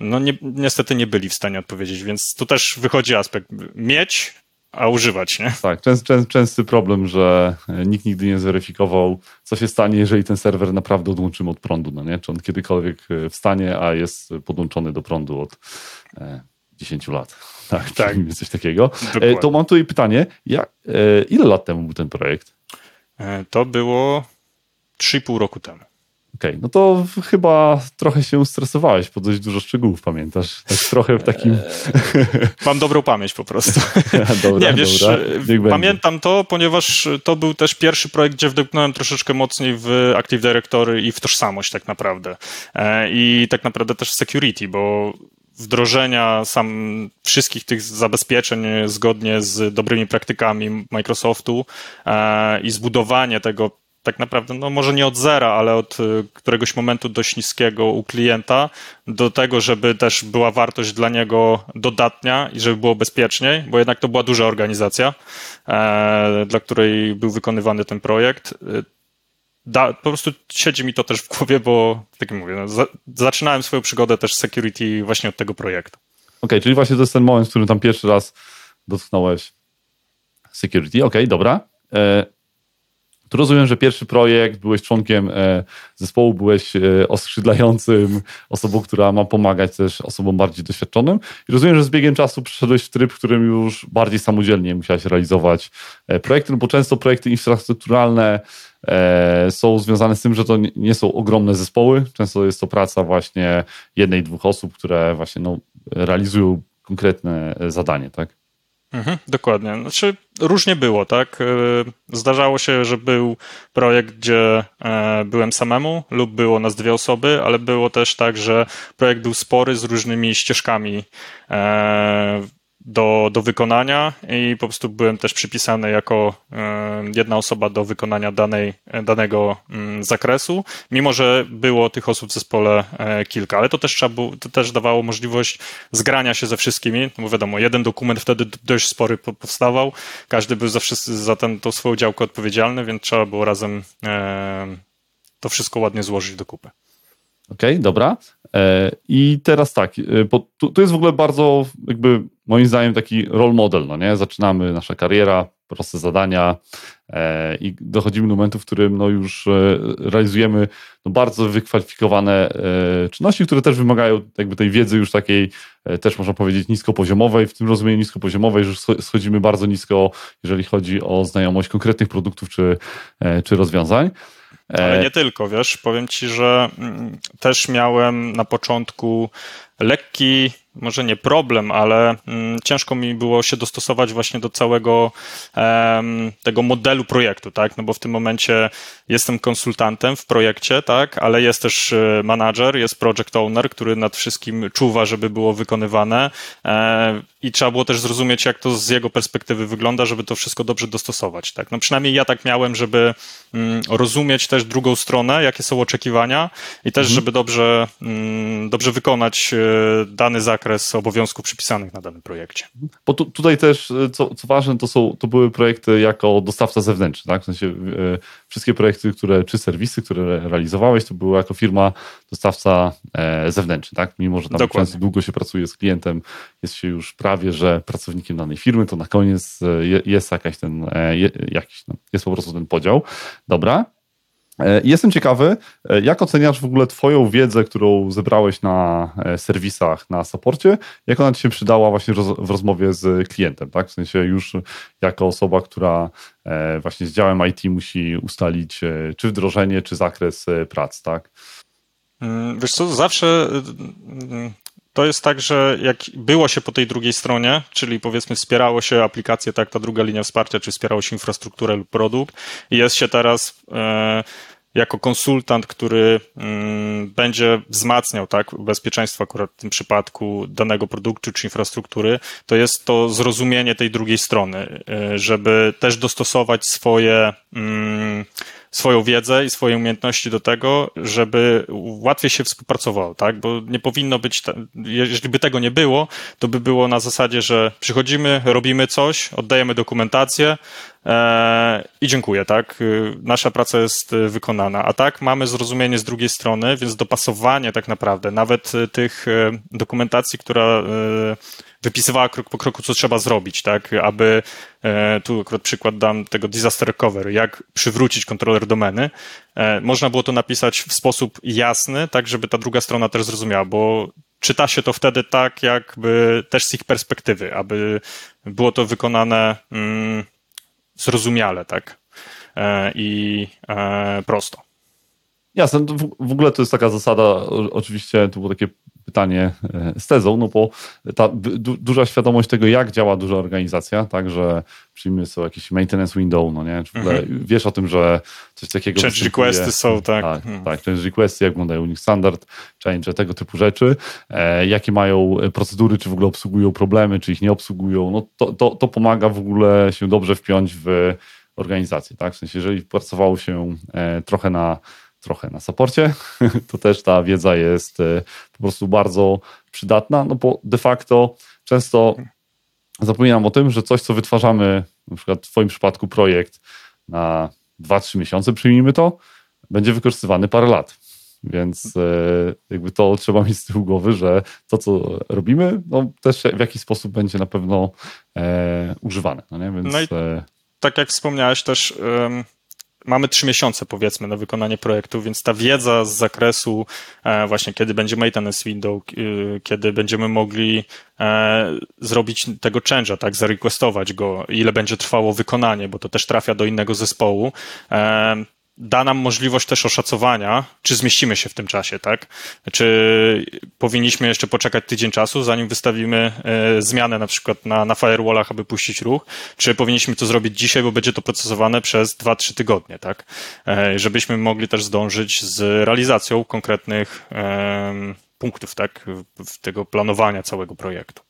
No nie, niestety nie byli w stanie odpowiedzieć, więc tu też wychodzi aspekt mieć, a używać, nie? Tak, częst, częst, częsty problem, że nikt nigdy nie zweryfikował, co się stanie, jeżeli ten serwer naprawdę odłączymy od prądu, no nie? Czy on kiedykolwiek e, wstanie, a jest podłączony do prądu od e, 10 lat. <laughs> Tak, tak. coś takiego. E. To mam tutaj pytanie, jak, e, ile lat temu był ten projekt? E, to było 3,5 roku temu. Okej, okay, no to chyba trochę się stresowałeś, po dość dużo szczegółów pamiętasz. Tak trochę w takim... Eee, mam dobrą pamięć po prostu. <laughs> dobra, Nie, wiesz, dobra. pamiętam będzie. to, ponieważ to był też pierwszy projekt, gdzie wdepnąłem troszeczkę mocniej w Active Directory i w tożsamość tak naprawdę. Eee, I tak naprawdę też security, bo wdrożenia sam wszystkich tych zabezpieczeń zgodnie z dobrymi praktykami Microsoftu i zbudowanie tego tak naprawdę, no może nie od zera, ale od y, któregoś momentu dość niskiego u klienta, do tego, żeby też była wartość dla niego dodatnia i żeby było bezpieczniej, bo jednak to była duża organizacja, e, dla której był wykonywany ten projekt. Y, da, po prostu siedzi mi to też w głowie, bo tak jak mówię, no, za, zaczynałem swoją przygodę też security właśnie od tego projektu. Okej, okay, czyli właśnie to jest ten moment, w którym tam pierwszy raz dotknąłeś security. Okej, okay, dobra. Tu rozumiem, że pierwszy projekt, byłeś członkiem e, zespołu, byłeś e, oskrzydlającym, osobą, która ma pomagać też osobom bardziej doświadczonym. I rozumiem, że z biegiem czasu przeszedłeś w tryb, w którym już bardziej samodzielnie musiałeś realizować e, projekty, no bo często projekty infrastrukturalne są związane z tym, że to nie są ogromne zespoły. Często jest to praca właśnie jednej, dwóch osób, które właśnie no, realizują konkretne zadanie, tak? Mhm, dokładnie. Znaczy, różnie było, tak? E, zdarzało się, że był projekt, gdzie e, byłem samemu, lub było nas dwie osoby, ale było też tak, że projekt był spory z różnymi ścieżkami e, do, do wykonania i po prostu byłem też przypisany jako jedna osoba do wykonania danej, danego mm, zakresu, mimo że było tych osób w zespole e, kilka, ale to też trzeba było, to też dawało możliwość zgrania się ze wszystkimi, no bo wiadomo, jeden dokument wtedy dość spory powstawał, każdy był za, wszyscy, za ten, tą swoją działkę odpowiedzialny, więc trzeba było razem e, to wszystko ładnie złożyć do kupy. Okej, okay, dobra. E, I teraz tak, tu, tu jest w ogóle bardzo, jakby moim zdaniem, taki role model, no nie? Zaczynamy nasza kariera, proste zadania e, i dochodzimy do momentu, w którym no już realizujemy no bardzo wykwalifikowane czynności, które też wymagają jakby tej wiedzy już takiej, też można powiedzieć niskopoziomowej, w tym rozumieniu niskopoziomowej, że schodzimy bardzo nisko, jeżeli chodzi o znajomość konkretnych produktów czy, czy rozwiązań. Ale e, nie tylko, wiesz, powiem ci, że mm, też miałem na początku lekki, może nie problem, ale mm, ciężko mi było się dostosować właśnie do całego tego modelu projektu, tak? No bo w tym momencie jestem konsultantem w projekcie, tak? Ale jest też e, manager, jest project owner, który nad wszystkim czuwa, żeby było wykonywane. E, i trzeba było też zrozumieć, jak to z jego perspektywy wygląda, żeby to wszystko dobrze dostosować. Tak? No przynajmniej ja tak miałem, żeby mm, rozumieć też drugą stronę, jakie są oczekiwania i też, mhm. żeby dobrze, mm, dobrze wykonać e, dany zakres obowiązków przypisanych na danym projekcie. Bo tu, tutaj też, e, co, co ważne, to, są, to były projekty jako dostawca zewnętrzny, tak? W sensie e, wszystkie projekty, które, czy serwisy, które realizowałeś, to były jako firma dostawca zewnętrzny, tak? Mimo, że tam Dokładnie. często długo się pracuje z klientem, jest się już prawie, że pracownikiem danej firmy, to na koniec jest jakaś ten, jakiś, no, jest po prostu ten podział. Dobra. E, jestem ciekawy, e, jak oceniasz w ogóle Twoją wiedzę, którą zebrałeś na e, serwisach, na saporcie, jak ona Ci się przydała właśnie w rozmowie z klientem, tak? W sensie już jako osoba, która właśnie z działem IT musi ustalić czy wdrożenie, czy zakres prac, tak? Mm, wiesz co, zawsze to jest tak, że jak było się po tej drugiej stronie, czyli powiedzmy wspierało się aplikację, tak, ta druga linia wsparcia, czy wspierało się infrastrukturę lub produkt, jest się teraz e, jako konsultant, który mm, będzie wzmacniał tak, bezpieczeństwo akurat w tym przypadku danego produktu czy infrastruktury, to jest to zrozumienie tej drugiej strony, e, żeby też dostosować swoje. Mm, swoją wiedzę i swoje umiejętności do tego, żeby łatwiej się współpracowało, tak? Bo nie powinno być, jeżeli by tego nie było, to by było na zasadzie, że przychodzimy, robimy coś, oddajemy dokumentację e, i dziękuję, tak? Nasza praca jest wykonana. A tak mamy zrozumienie z drugiej strony, więc dopasowanie tak naprawdę, nawet tych e, dokumentacji, która e, wypisywała krok po kroku, co trzeba zrobić, tak, aby, e, tu akurat przykład dam tego disaster recovery, jak przywrócić kontroler domeny, e, można było to napisać w sposób jasny, tak, żeby ta druga strona też zrozumiała, bo czyta się to wtedy tak, jakby też z ich perspektywy, aby było to wykonane mm, zrozumiale, tak, e, i prosto. Jasne, w ogóle to jest taka zasada, oczywiście to było takie pytanie e, z tezą, no bo ta du duża świadomość tego, jak działa duża organizacja, tak, że przyjmijmy sobie jakiś maintenance window, no nie, czy -hmm. wiesz o tym, że coś takiego Change requesty są, tak. Tak, hmm. tak, change requesty, jak wyglądają Unix standard, change, tego typu rzeczy, e, jakie mają procedury, czy w ogóle obsługują problemy, czy ich nie obsługują, no to, to, to pomaga w ogóle się dobrze wpiąć w organizację, tak, w sensie, jeżeli pracowało się e, trochę na trochę na saporcie, <laughs> to też ta wiedza jest e, po prostu bardzo przydatna, no bo de facto często zapominam o tym, że coś, co wytwarzamy, na przykład w Twoim przypadku projekt na 2-3 miesiące, przyjmijmy to, będzie wykorzystywany parę lat. Więc e, jakby to trzeba mieć z tyłu głowy, że to, co robimy, no też w jakiś sposób będzie na pewno e, używane. No, nie? Więc, no i e... tak jak wspomniałeś też, mamy trzy miesiące powiedzmy na wykonanie projektu, więc ta wiedza z zakresu e, właśnie kiedy będzie maintenance window, kiedy będziemy mogli e, zrobić tego change'a, tak, zarequestować go, ile będzie trwało wykonanie, bo to też trafia do innego zespołu, e, da nam możliwość też oszacowania, czy zmieścimy się w tym czasie, tak? Czy powinniśmy jeszcze poczekać tydzień czasu, zanim wystawimy e, zmianę na przykład na, na firewallach, aby puścić ruch, czy powinniśmy to zrobić dzisiaj, bo będzie to procesowane przez 2-3 tygodnie, tak? E, żebyśmy mogli też zdążyć z realizacją konkretnych punktów, tak? W tego planowania całego projektu.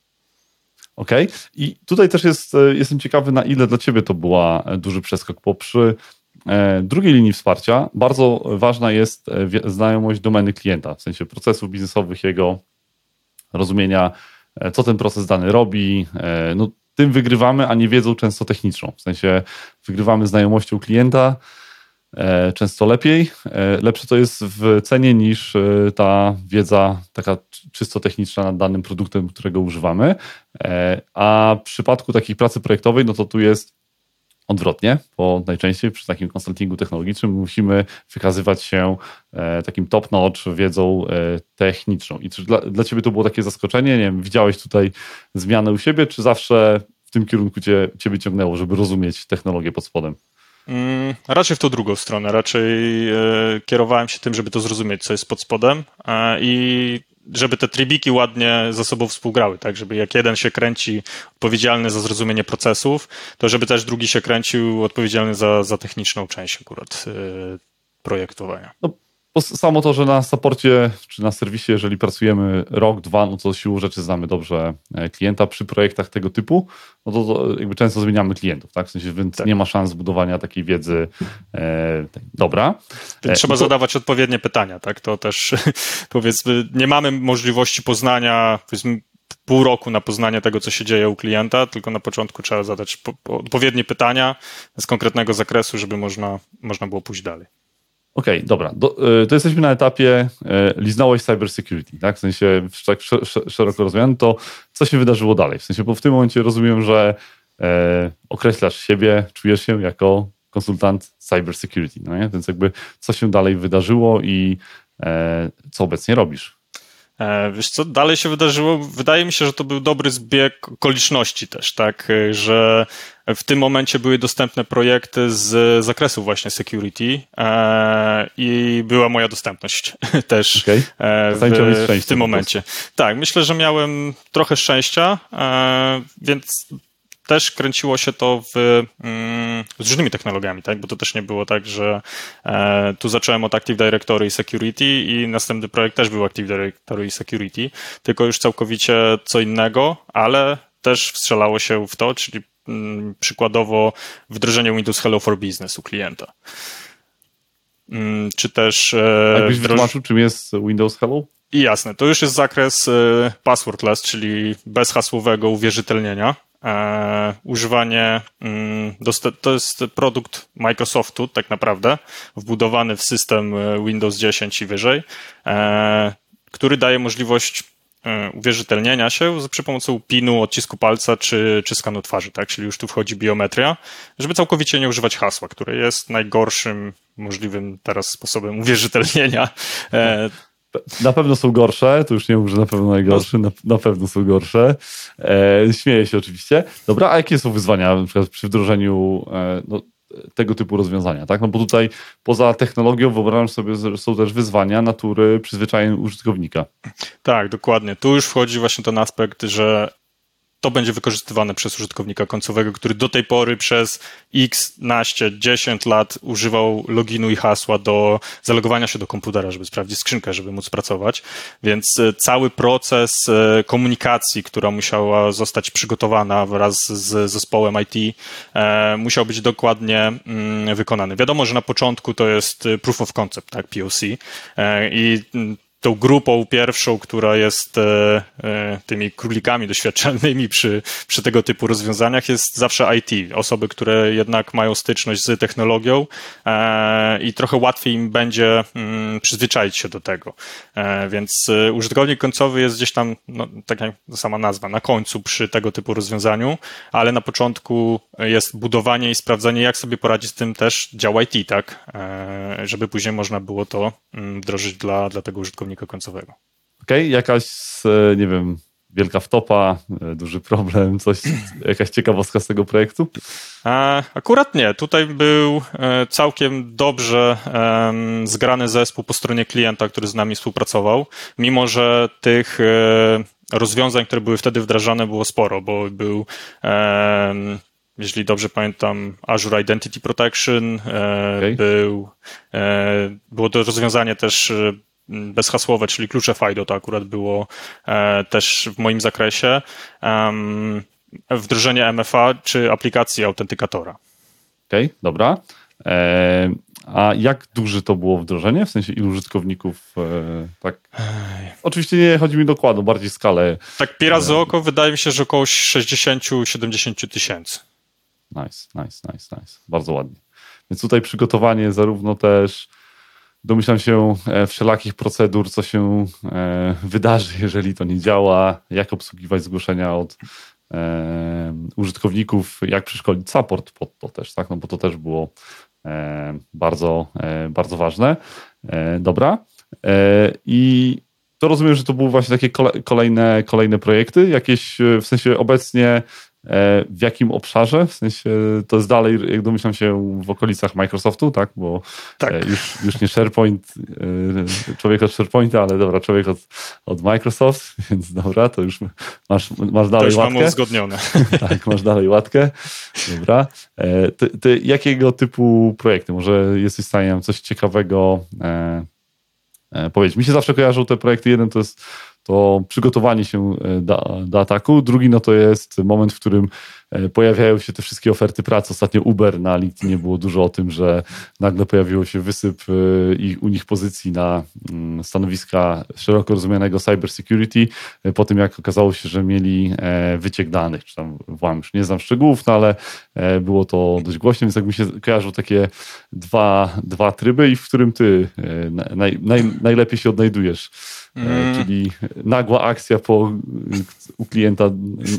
Okej. Okay. I tutaj też jest, e, jestem ciekawy, na ile dla Ciebie to była duży przeskok, bo przy E, drugiej linii wsparcia bardzo ważna jest e, znajomość domeny klienta, w sensie procesów biznesowych, jego rozumienia, e, co ten proces dany robi. No, tym wygrywamy, a nie wiedzą często techniczną. W sensie wygrywamy znajomością klienta często lepiej. Lepsze to jest w cenie niż ta wiedza taka czysto techniczna nad danym produktem, którego używamy. A w przypadku takiej pracy projektowej, no to tu jest odwrotnie, bo najczęściej przy takim konsultingu technologicznym musimy wykazywać się e, takim top-notch wiedzą e, techniczną. I czy dla, dla Ciebie to było takie zaskoczenie? Nie wiem, widziałeś tutaj zmianę u siebie, czy zawsze w tym kierunku cię, Ciebie ciągnęło, żeby rozumieć technologię pod spodem? Mm, raczej w tą drugą stronę. Raczej e, kierowałem się tym, żeby to zrozumieć, co jest pod spodem i żeby te tribiki ładnie ze sobą współgrały, tak, żeby jak jeden się kręci odpowiedzialny za zrozumienie procesów, to żeby też drugi się kręcił odpowiedzialny za, za techniczną część akurat yy, projektowania. No, samo to, że na saporcie czy na serwisie, jeżeli pracujemy rok, dwa, no to siłą rzeczy znamy dobrze e, klienta przy projektach tego typu, no to, to jakby często zmieniamy klientów, tak? W sensie, więc tak. nie ma szans zbudowania takiej wiedzy e, dobra. Więc trzeba to... zadawać odpowiednie pytania, tak? To też <laughs> powiedzmy, nie mamy możliwości poznania, powiedzmy, pół roku na poznanie tego, co się dzieje u klienta, tylko na początku trzeba zadać po, po odpowiednie pytania z konkretnego zakresu, żeby można, można było pójść dalej. Okej, okay, dobra. Do, y, to jesteśmy na etapie y, liznąłeś cybersecurity, tak? W sensie tak szeroko rozumianym, to co się wydarzyło dalej? W sensie, bo w tym momencie rozumiem, że e, określasz siebie, czujesz się jako konsultant cybersecurity, no nie? Więc jakby co się dalej wydarzyło i e, co obecnie robisz? E, wiesz co, dalej się wydarzyło? Wydaje mi się, że to był dobry zbieg okoliczności też, tak, e, że w tym momencie były dostępne projekty z zakresu właśnie security e, i była moja dostępność <laughs> też okay. w, w, tym momencie. Tak, myślę, że miałem trochę szczęścia, więc też kręciło się to w, mm, z różnymi technologiami, tak? bo to też nie było tak, że e, tu zacząłem od Active Directory i Security i następny projekt też był Active Directory i Security, tylko już całkowicie co innego, ale też wstrzelało się w to, czyli mm, przykładowo wdrożenie Windows Hello for Business u klienta. Mm, czy też... E, Jakbyś wytłumaczył, czym jest Windows Hello? I jasne, to już jest zakres e, passwordless, czyli bezhasłowego uwierzytelnienia e, używanie, mm, to jest produkt Microsoftu tak naprawdę, wbudowany w system e, Windows 10 i wyżej, e, który daje możliwość e, uwierzytelnienia się przy pomocą pinu, odcisku palca czy, czy skanu twarzy, tak? Czyli już tu wchodzi biometria, żeby całkowicie nie używać hasła, które jest najgorszym możliwym teraz sposobem uwierzytelnienia e, na pewno są gorsze, to już nie mówię, że na pewno najgorsze, na, na pewno są gorsze. E, śmieję się oczywiście. Dobra, a jakie są wyzwania na przykład przy wdrożeniu e, no, tego typu rozwiązania, tak? No bo tutaj poza technologią wyobrażam sobie, że są też wyzwania natury przyzwyczajeń użytkownika. Tak, dokładnie. Tu już wchodzi właśnie ten aspekt, że to będzie wykorzystywane przez użytkownika końcowego, który do tej pory przez x, naście, 10 lat używał loginu i hasła do zalogowania się do komputera, żeby sprawdzić skrzynkę, żeby móc pracować. Więc e, cały proces e, komunikacji, która musiała zostać przygotowana wraz z zespołem IT, e, musiał być dokładnie mm, wykonany. Wiadomo, że na początku to jest proof of concept, tak, POC i mm, tą grupą pierwszą, która jest e, e, tymi królikami doświadczalnymi przy, przy tego typu rozwiązaniach, jest zawsze IT. Osoby, które jednak mają styczność z technologią e, i trochę łatwiej im będzie mm, przyzwyczaić się do tego. Więc użytkownik końcowy jest gdzieś tam, no, tak jak sama nazwa, na końcu przy tego typu rozwiązaniu, ale na początku jest budowanie i sprawdzanie, jak sobie poradzić z tym też dział IT, tak? Żeby później można było to mm, wdrożyć dla, dla tego użytkownika użytkownika końcowego. Okej, okay, jakaś, e, nie wiem, wielka wtopa, e, duży problem, coś, jakaś ciekawostka z tego projektu? A, akurat nie. Tutaj był e, całkiem dobrze zgrany zespół po stronie klienta, który z nami współpracował, mimo że tych rozwiązań, które były wtedy wdrażane, było sporo, bo był jeśli dobrze pamiętam, Azure Identity Protection, okay. był, było to rozwiązanie też bezhasłowe, czyli klucze FIDO, to akurat było e, też w moim zakresie. Wdrożenie MFA czy aplikacji autentykatora. Okej, okay, dobra. E, a jak duże to było wdrożenie? W sensie ilu użytkowników? E, tak. Oczywiście nie chodzi mi dokładnie, bardziej skalę. Tak piera z oko wydaje mi się, że około 60-70 tysięcy. Nice, nice, nice, nice. Bardzo ładnie. Więc tutaj przygotowanie zarówno też Domyślam się e, wszelakich procedur, co się e, wydarzy, jeżeli to nie działa, jak obsługiwać zgłoszenia od e, użytkowników, jak przeszkolić support pod to też, tak? No bo to też było bardzo, bardzo ważne. Dobra. I to rozumiem, że to były właśnie takie kolejne, kolejne projekty, jakieś w sensie obecnie w jakim obszarze? W sensie to jest dalej, jak domyślam się, w okolicach Microsoftu, tak? Bo tak. E, już, już nie SharePoint, e, człowiek od SharePointa, ale dobra, człowiek od, od Microsoft, <laughs> więc dobra, to już masz, masz dalej to już łatkę. mam uzgodnione. <laughs> tak, masz dalej łatkę. Dobra. Ty, ty, jakiego typu projekty? Może jesteś w stanie nam coś ciekawego powiedzieć. Mi się zawsze kojarzą te projekty. Jeden to jest to przygotowanie się do, do ataku, drugi no to jest moment, w którym E, pojawiają się te wszystkie oferty pracy. Ostatnio Uber na LinkedInie było dużo o tym, że nagle pojawiło się wysyp e, ich, u nich pozycji na mm, stanowiska szeroko rozumianego cybersecurity, e, po tym jak okazało się, że mieli wyciek danych, czy tam włam, już nie znam szczegółów, no ale było to dość głośne, więc jak mi się kojarzą takie dwa, dwa tryby i w którym ty naj, naj, najlepiej się odnajdujesz. Mm. Czyli nagła akcja po, u klienta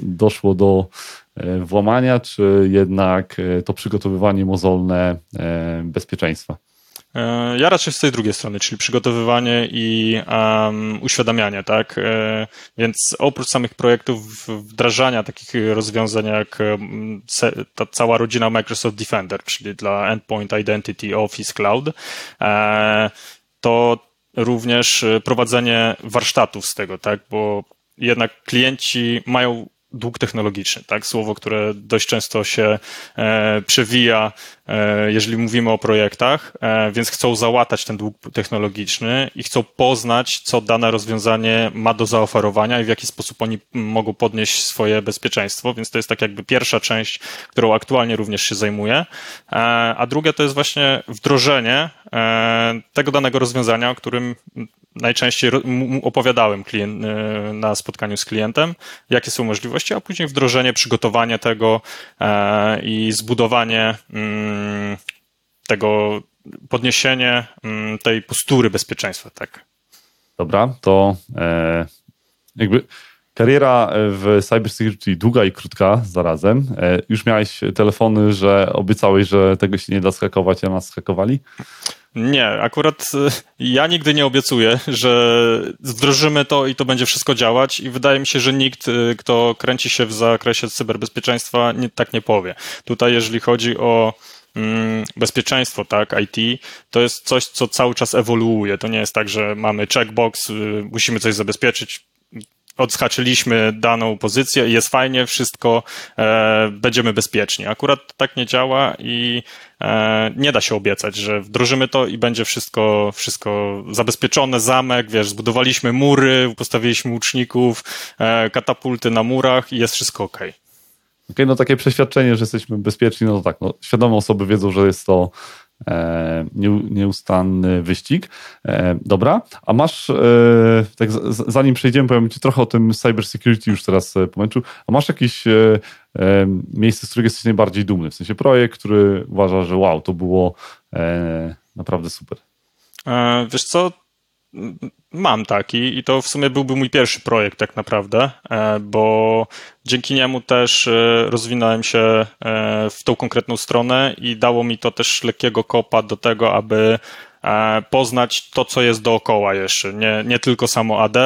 doszło do E, włamania, czy jednak e, to przygotowywanie mozolne bezpieczeństwa? Ja raczej z tej drugiej strony, czyli przygotowywanie i um, uświadamianie, tak? Więc oprócz samych projektów wdrażania takich rozwiązań jak ta cała rodzina Microsoft Defender, czyli dla Endpoint Identity Office Cloud, to również prowadzenie warsztatów z tego, tak? Bo jednak klienci mają dług technologiczny, tak? Słowo, które dość często się e, przewija, e, jeżeli mówimy o projektach, e, więc chcą załatać ten dług technologiczny i chcą poznać, co dane rozwiązanie ma do zaoferowania i w jaki sposób oni mogą podnieść swoje bezpieczeństwo, więc to jest tak jakby pierwsza część, którą aktualnie również się zajmuję, e, a druga to jest właśnie wdrożenie e, tego danego rozwiązania, o którym najczęściej opowiadałem klient, e, na spotkaniu z klientem, jakie są możliwości, a później wdrożenie, przygotowanie tego e, i zbudowanie mm, tego, podniesienie mm, tej postury bezpieczeństwa, tak. Dobra, to e, jakby kariera w cybersecurity długa i krótka zarazem. Już miałeś telefony, że obiecałeś, że tego się nie da skakować, a nas skakowali? Nie, akurat y, ja nigdy nie obiecuję, że wdrożymy to i to będzie wszystko działać i wydaje mi się, że nikt, y, kto kręci się w zakresie cyberbezpieczeństwa, nie, tak nie powie. Tutaj, jeżeli chodzi o mm, bezpieczeństwo, tak, IT, to jest coś, co cały czas ewoluuje. To nie jest tak, że mamy checkbox, y, musimy coś zabezpieczyć, odskaczyliśmy daną pozycję i jest fajnie, wszystko, e, będziemy bezpieczni. Akurat tak nie działa i e, nie da się obiecać, że wdrożymy to i będzie wszystko, wszystko zabezpieczone, zamek, wiesz, zbudowaliśmy mury, postawiliśmy łuczników, e, katapulty na murach i jest wszystko ok. Okej, okay, no takie przeświadczenie, że jesteśmy bezpieczni, no to tak, no, świadome osoby wiedzą, że jest to nieustanny wyścig. E, dobra, a masz, e, tak zanim przejdziemy, powiem Ci trochę o tym cybersecurity już teraz pomęczył, a masz jakieś miejsce, z którego jesteś najbardziej dumny, w sensie projekt, który uważa, że wow, to było naprawdę super. Wiesz co, Mam taki i to w sumie byłby mój pierwszy projekt tak naprawdę, e, bo dzięki niemu też e, rozwinąłem się e, w tą konkretną stronę i dało mi to też lekkiego kopa do tego, aby poznać to, co jest dookoła jeszcze. Nie, nie tylko samo AD,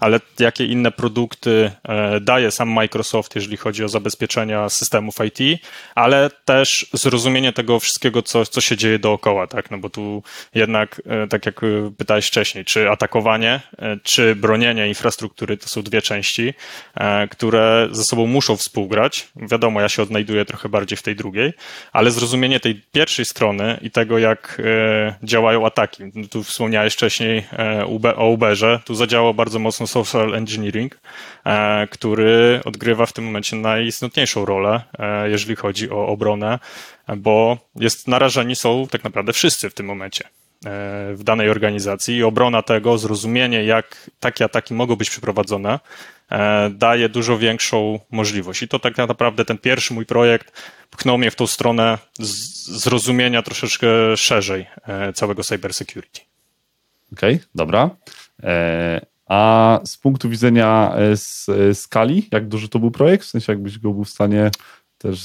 ale jakie inne produkty e, daje sam Microsoft, jeżeli chodzi o zabezpieczenia systemów IT, ale też zrozumienie tego wszystkiego, co, co się dzieje dookoła, tak? No bo tu jednak, e, tak jak pytałeś wcześniej, czy atakowanie, czy bronienie infrastruktury to są dwie części, które ze sobą muszą współgrać. Wiadomo, ja się odnajduję trochę bardziej w tej drugiej, ale zrozumienie tej pierwszej strony i tego, jak działają ataki. Tu wspomniałeś wcześniej e, o Uberze. Tu zadziałał bardzo mocno social engineering, e, który odgrywa w tym momencie najistotniejszą rolę, e, jeżeli chodzi o obronę, bo jest narażeni są tak naprawdę wszyscy w tym momencie w danej organizacji i obrona tego, zrozumienie, jak takie ataki mogą być przeprowadzone, daje dużo większą możliwość. I to tak naprawdę ten pierwszy mój projekt pchnął mnie w tą stronę zrozumienia troszeczkę szerzej e, całego cybersecurity. Okej, okay, dobra. E, a z punktu widzenia e, skali, jak duży to był projekt? W sensie, jakbyś go był w stanie też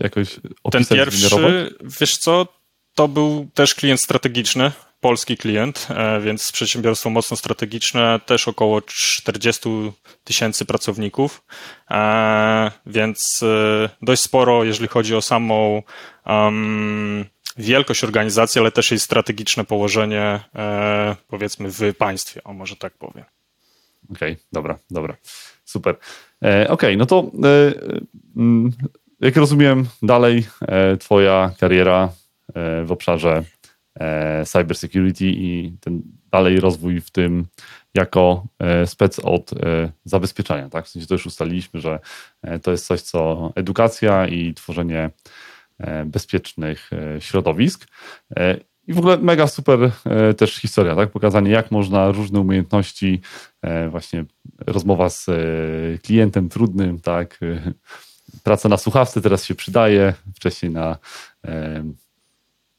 jakoś opisać, Ten pierwszy, wiesz co, to był też klient strategiczny, polski klient, e, więc przedsiębiorstwo mocno strategiczne, też około 40 tysięcy pracowników, e, więc e, dość sporo, jeżeli chodzi o samą um, wielkość organizacji, ale też jej strategiczne położenie, powiedzmy, w państwie, o może tak powiem. Okej, okay, dobra, dobra. Super. Okej, okay, no to jak rozumiem, dalej Twoja kariera w obszarze e, cybersecurity i ten dalej rozwój w tym jako spec od zabezpieczania. Tak? W sensie to już ustaliliśmy, że to jest coś, co edukacja i tworzenie bezpiecznych środowisk. I w ogóle mega super też historia, tak? Pokazanie, jak można różne umiejętności, właśnie rozmowa z klientem trudnym, tak? praca na słuchawce teraz się przydaje, wcześniej na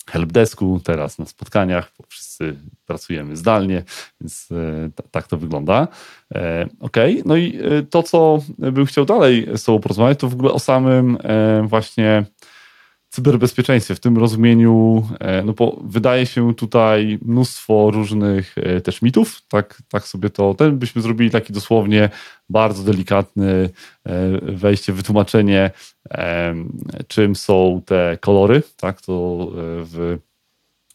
helpdesku, teraz na spotkaniach, bo wszyscy pracujemy zdalnie, więc e, tak to wygląda. E, ok, no i e, to, co bym chciał dalej z Tobą porozmawiać, to w ogóle o samym właśnie cyberbezpieczeństwie w tym rozumieniu, e, no bo wydaje się tutaj mnóstwo różnych e, też mitów, tak, tak sobie to, ten byśmy zrobili taki dosłownie bardzo delikatny e, wejście, wytłumaczenie, czym są te kolory, tak, to w w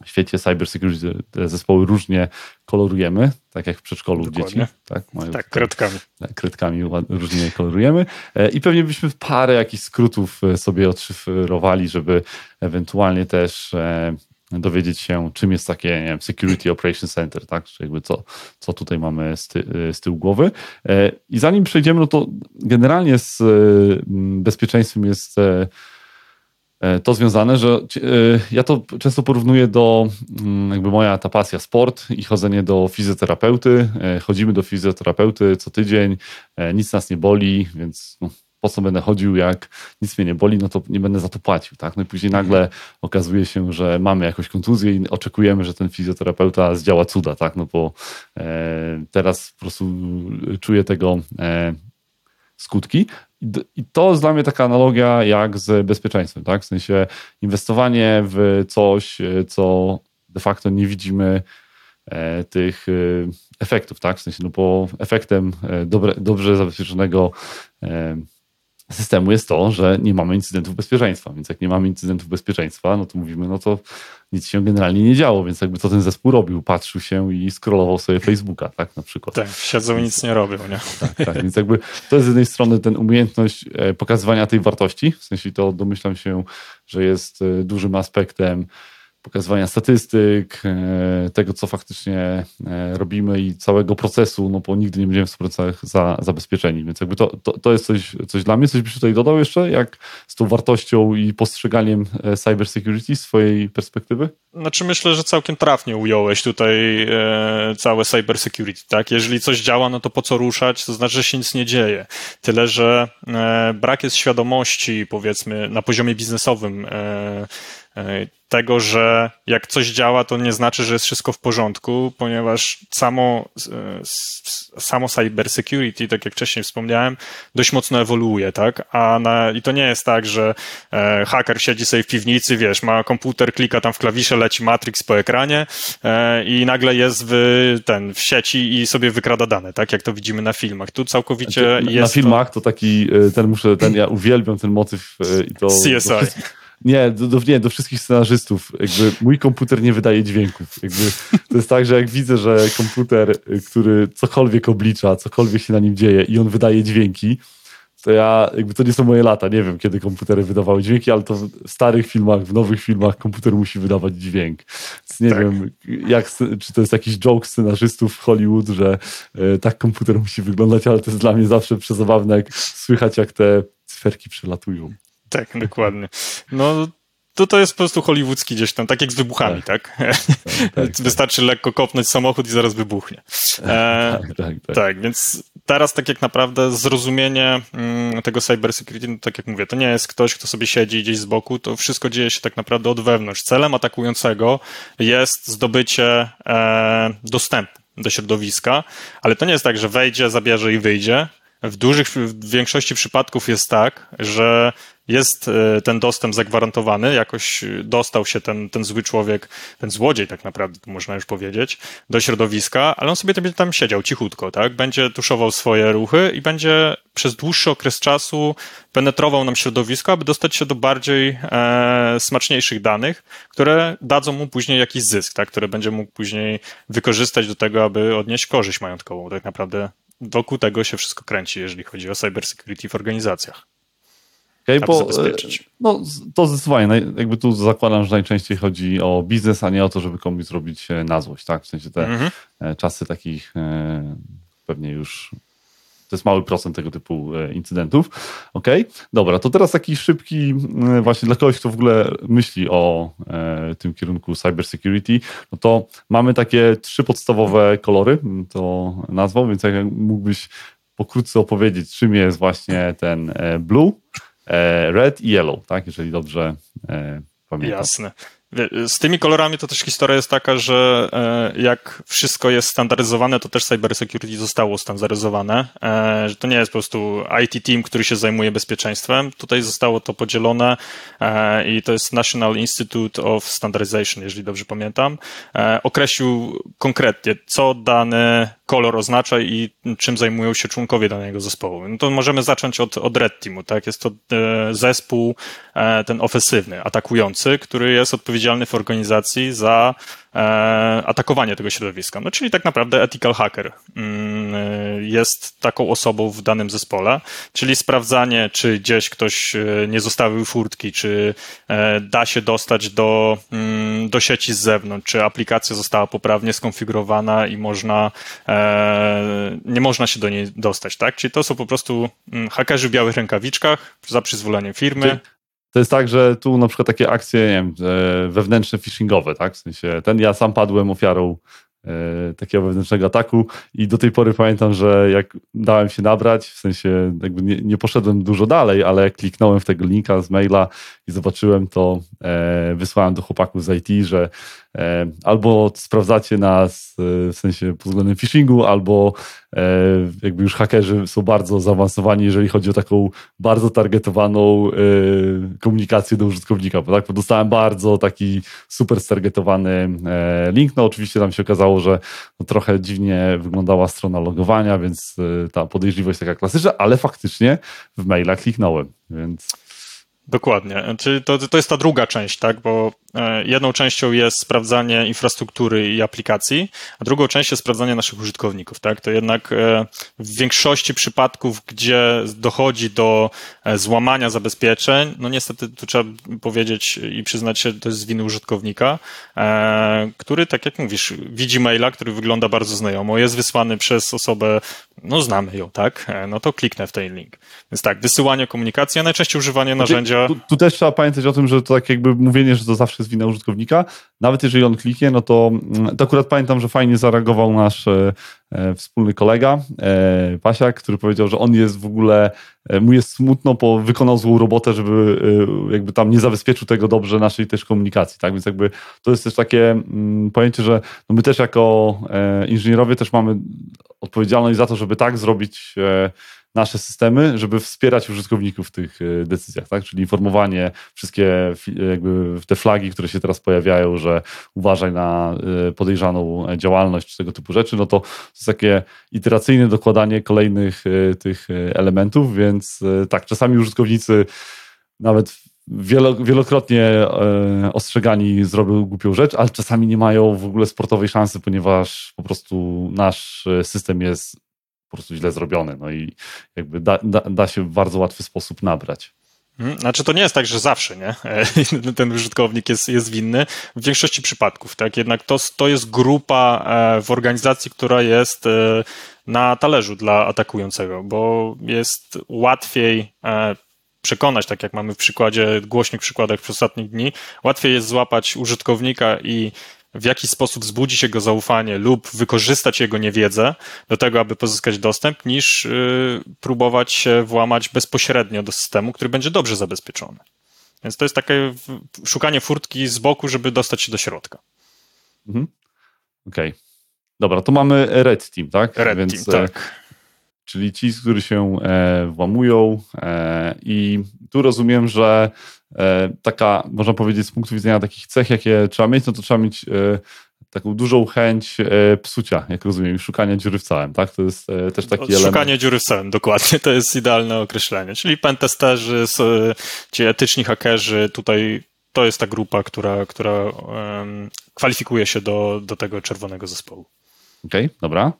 świecie cybersecurity te zespoły różnie kolorujemy, tak jak w przedszkolu Dokładnie. dzieci. Tak, mają tak kredkami. Tak, kredkami różnie kolorujemy. E, I pewnie byśmy parę jakichś skrótów e, sobie odszyfrowali, żeby ewentualnie też e, dowiedzieć się, czym jest takie nie wiem, Security Operations Center, tak? Czyli jakby co, co tutaj mamy z, ty, z tyłu głowy. I zanim przejdziemy, no to generalnie z bezpieczeństwem jest to związane, że e, ja to często porównuję do mm, jakby moja ta pasja sport i chodzenie do fizjoterapeuty. E, chodzimy do fizjoterapeuty co tydzień, nic nas nie boli, więc no, po co będę chodził, jak nic mnie nie boli, no to nie będę za to płacił, tak? No i później nagle okazuje się, że mamy jakąś kontuzję i oczekujemy, że ten fizjoterapeuta zdziała cuda, tak? No bo e, teraz po prostu czuję tego e, skutki. I to jest dla mnie taka analogia jak z bezpieczeństwem, tak? W sensie inwestowanie w coś, e, co de facto nie widzimy e, tych e, efektów, tak? W sensie, no bo efektem dobre, dobrze zabezpieczonego systemu jest to, że nie mamy incydentów bezpieczeństwa. Więc jak nie mamy incydentów bezpieczeństwa, no to mówimy, no to nic się generalnie nie działo, więc jakby to ten zespół robił, patrzył się i scrollował sobie Facebooka, tak na przykład. Tak, siedzą i nic nie robią, nie? Tak, tak, więc jakby to jest z jednej strony ten umiejętność e, pokazywania tej wartości, w sensie to domyślam się, że jest e, dużym aspektem pokazywania statystyk, e, tego, co faktycznie e, robimy i całego procesu, no bo nigdy nie będziemy w 100% za, zabezpieczeni, więc jakby to, to, to jest coś, coś dla mnie. Coś byś tutaj dodał jeszcze, jak z tą wartością i postrzeganiem e, cyber security z swojej perspektywy? Znaczy myślę, że całkiem trafnie ująłeś tutaj e, całe cyber security, tak? Jeżeli coś działa, no to po co ruszać? To znaczy, że się nic nie dzieje. Tyle, że e, brak jest świadomości, powiedzmy, na poziomie biznesowym e, tego, że jak coś działa, to nie znaczy, że jest wszystko w porządku, ponieważ samo, samo cyber security, tak jak wcześniej wspomniałem, dość mocno ewoluuje, tak? A na, I to nie jest tak, że e, haker siedzi sobie w piwnicy, wiesz, ma komputer, klika tam w klawisze, leci Matrix po ekranie e, i nagle jest w, ten, w sieci i sobie wykrada dane, tak? Jak to widzimy na filmach. Tu całkowicie na, jest... Na filmach to taki, e, ten muszę, ten ja uwielbiam ten motyw e, i to... <laughs> CSI. Nie do, do, nie, do wszystkich scenarzystów. Jakby mój komputer nie wydaje dźwięków. Jakby to jest tak, że jak widzę, że komputer, który cokolwiek oblicza, cokolwiek się na nim dzieje i on wydaje dźwięki, to ja, jakby to nie są moje lata, nie wiem kiedy komputery wydawały dźwięki, ale to w starych filmach, w nowych filmach komputer musi wydawać dźwięk. Więc nie tak. wiem, jak, czy to jest jakiś joke scenarzystów w Hollywood, że e, tak komputer musi wyglądać, ale to jest dla mnie zawsze przezabawne, jak słychać jak te cyferki przelatują. Tak, dokładnie. No, to to jest po prostu hollywoodzki gdzieś tam, tak jak z wybuchami, tak? tak? <laughs> tak, tak <laughs> Wystarczy lekko kopnąć samochód i zaraz wybuchnie. <laughs> E, tak, tak, tak, tak. więc teraz tak jak naprawdę zrozumienie mm, tego cybersecurity, no, tak jak mówię, to nie jest ktoś, kto sobie siedzi gdzieś z boku, to wszystko dzieje się tak naprawdę od wewnątrz. Celem atakującego jest zdobycie e, dostępu do środowiska, ale to nie jest tak, że wejdzie, zabierze i wyjdzie. W dużych, w większości przypadków jest tak, że jest e, ten dostęp zagwarantowany, jakoś dostał się ten, ten zły człowiek, ten złodziej tak naprawdę, można już powiedzieć, do środowiska, ale on sobie tam siedział cichutko, tak? Będzie tuszował swoje ruchy i będzie przez dłuższy okres czasu penetrował nam środowisko, aby dostać się do bardziej e, smaczniejszych danych, które dadzą mu później jakiś zysk, tak? które będzie mógł później wykorzystać do tego, aby odnieść korzyść majątkową. Tak naprawdę wokół tego się wszystko kręci, jeżeli chodzi o cybersecurity w organizacjach. Okay, bo, zabezpieczyć. No, to zdecydowanie. Jakby tu zakładam, że najczęściej chodzi o biznes, a nie o to, żeby komuś zrobić na złość, tak? W sensie te mhm. czasy takich pewnie już to jest mały procent tego typu e, incydentów. Ok, dobra, to teraz taki szybki, e, właśnie dla kogoś, kto w ogóle myśli o e, tym kierunku cybersecurity, no to mamy takie trzy podstawowe kolory, to nazwał, więc jak mógłbyś pokrótce opowiedzieć, czym jest właśnie ten blue, red i yellow, tak, jeżeli dobrze pamiętam. Jasne. Z tymi kolorami to też historia jest taka, że e, jak wszystko jest standaryzowane, to też cybersecurity zostało standaryzowane. E, że to nie jest po prostu IT team, który się zajmuje bezpieczeństwem. Tutaj zostało to podzielone e, i to jest National Institute of Standardization, jeżeli dobrze pamiętam. Określił konkretnie, co dany kolor oznacza i czym zajmują się członkowie danego zespołu. No to możemy zacząć od, od Red Teamu, tak? Jest to zespół ten ofensywny, atakujący, który jest odpowiedzialny w organizacji za E, atakowanie tego środowiska. No, czyli tak naprawdę ethical hacker mm, e, jest taką osobą w danym zespole, czyli sprawdzanie, czy gdzieś ktoś e, nie zostawił furtki, czy da się dostać do, mm, do sieci z zewnątrz, czy aplikacja została poprawnie skonfigurowana i można, nie można się do niej dostać, tak? Czyli to są po prostu mm, hakerzy w białych rękawiczkach za przyzwoleniem firmy. To jest tak, że tu na przykład takie akcje, nie wiem, wewnętrzne phishingowe, tak? W sensie ten ja sam padłem ofiarą E, takiego wewnętrznego ataku i do tej pory pamiętam, że jak dałem się nabrać, w sensie jakby nie, nie poszedłem dużo dalej, ale jak kliknąłem w tego linka z maila i zobaczyłem to, e, wysłałem do chłopaków z IT, że e, albo sprawdzacie nas e, w sensie pod względem phishingu, albo e, jakby już hakerzy są bardzo zaawansowani, jeżeli chodzi o taką bardzo targetowaną e, komunikację do użytkownika, bo tak, dostałem bardzo taki super stargetowany link, no oczywiście tam się okazało, że no, trochę dziwnie wyglądała strona logowania, więc ta podejrzliwość taka klasyczna, ale faktycznie w maila kliknąłem, więc... Dokładnie. Czyli to, to jest ta druga część, tak? Bo e, jedną częścią jest sprawdzanie infrastruktury i aplikacji, a drugą część jest sprawdzanie naszych użytkowników, tak? To jednak e, w większości przypadków, gdzie dochodzi do e, złamania zabezpieczeń, no niestety tu trzeba powiedzieć i przyznać się, to jest z winy użytkownika, który, tak jak mówisz, widzi maila, który wygląda bardzo znajomo, jest wysłany przez osobę, no znamy ją, tak? No to kliknę w ten link. Więc tak, wysyłanie komunikacji, a najczęściej używanie znaczy, tu, tu, też trzeba pamiętać o tym, że to tak jakby mówienie, że to zawsze jest wina użytkownika. Nawet jeżeli on kliknie, no to, mm, to akurat pamiętam, że fajnie zareagował nasz e, e, wspólny kolega, e, Pasiak, który powiedział, że on jest w ogóle, e, mu jest smutno, bo wykonał złą robotę, żeby e, jakby tam nie zabezpieczył tego dobrze naszej też komunikacji, tak? Więc jakby to jest też takie mm, pojęcie, że no my też jako e, inżynierowie też mamy odpowiedzialność za to, żeby tak zrobić nasze systemy, żeby wspierać użytkowników w tych e, decyzjach, tak? Czyli informowanie, wszystkie jakby te flagi, które się teraz pojawiają, że uważaj na e, podejrzaną działalność tego typu rzeczy, no to to jest takie iteracyjne dokładanie kolejnych e, tych elementów, więc tak, czasami użytkownicy nawet wielokrotnie ostrzegani zrobią głupią rzecz, ale czasami nie mają w ogóle sportowej szansy, ponieważ po prostu nasz system jest po prostu źle zrobione. No i jakby da, da, da się w bardzo łatwy sposób nabrać. Mhm. Znaczy to nie jest tak, że zawsze nie? <laughs> ten użytkownik jest, jest winny. W większości przypadków, tak? Jednak to, to jest grupa e, w organizacji, która jest e, na talerzu dla atakującego, bo jest łatwiej e, przekonać, tak jak mamy w przykładzie, głośnych przykładach przez ostatnich dni, łatwiej jest złapać użytkownika i w jaki sposób wzbudzić jego zaufanie lub wykorzystać jego niewiedzę do tego, aby pozyskać dostęp, niż y, próbować się włamać bezpośrednio do systemu, który będzie dobrze zabezpieczony. Więc to jest takie szukanie furtki z boku, żeby dostać się do środka. Mhm. Okej. Okay. Dobra, to mamy Red Team, tak? Red Więc, Team, tak. Czyli ci, którzy się e, włamują e, i tu rozumiem, że E, taka, można powiedzieć, z punktu widzenia takich cech, jakie trzeba mieć, no to trzeba mieć taką dużą chęć psucia, jak rozumiem, szukania dziury w całym, tak? To jest też taki Szukanie element. Szukanie dziury w całym, dokładnie, to jest idealne określenie. Czyli pentesterzy, ci etyczni hakerzy, tutaj to jest ta grupa, która, która um, kwalifikuje się do, do tego czerwonego zespołu. Okej, okay, dobra.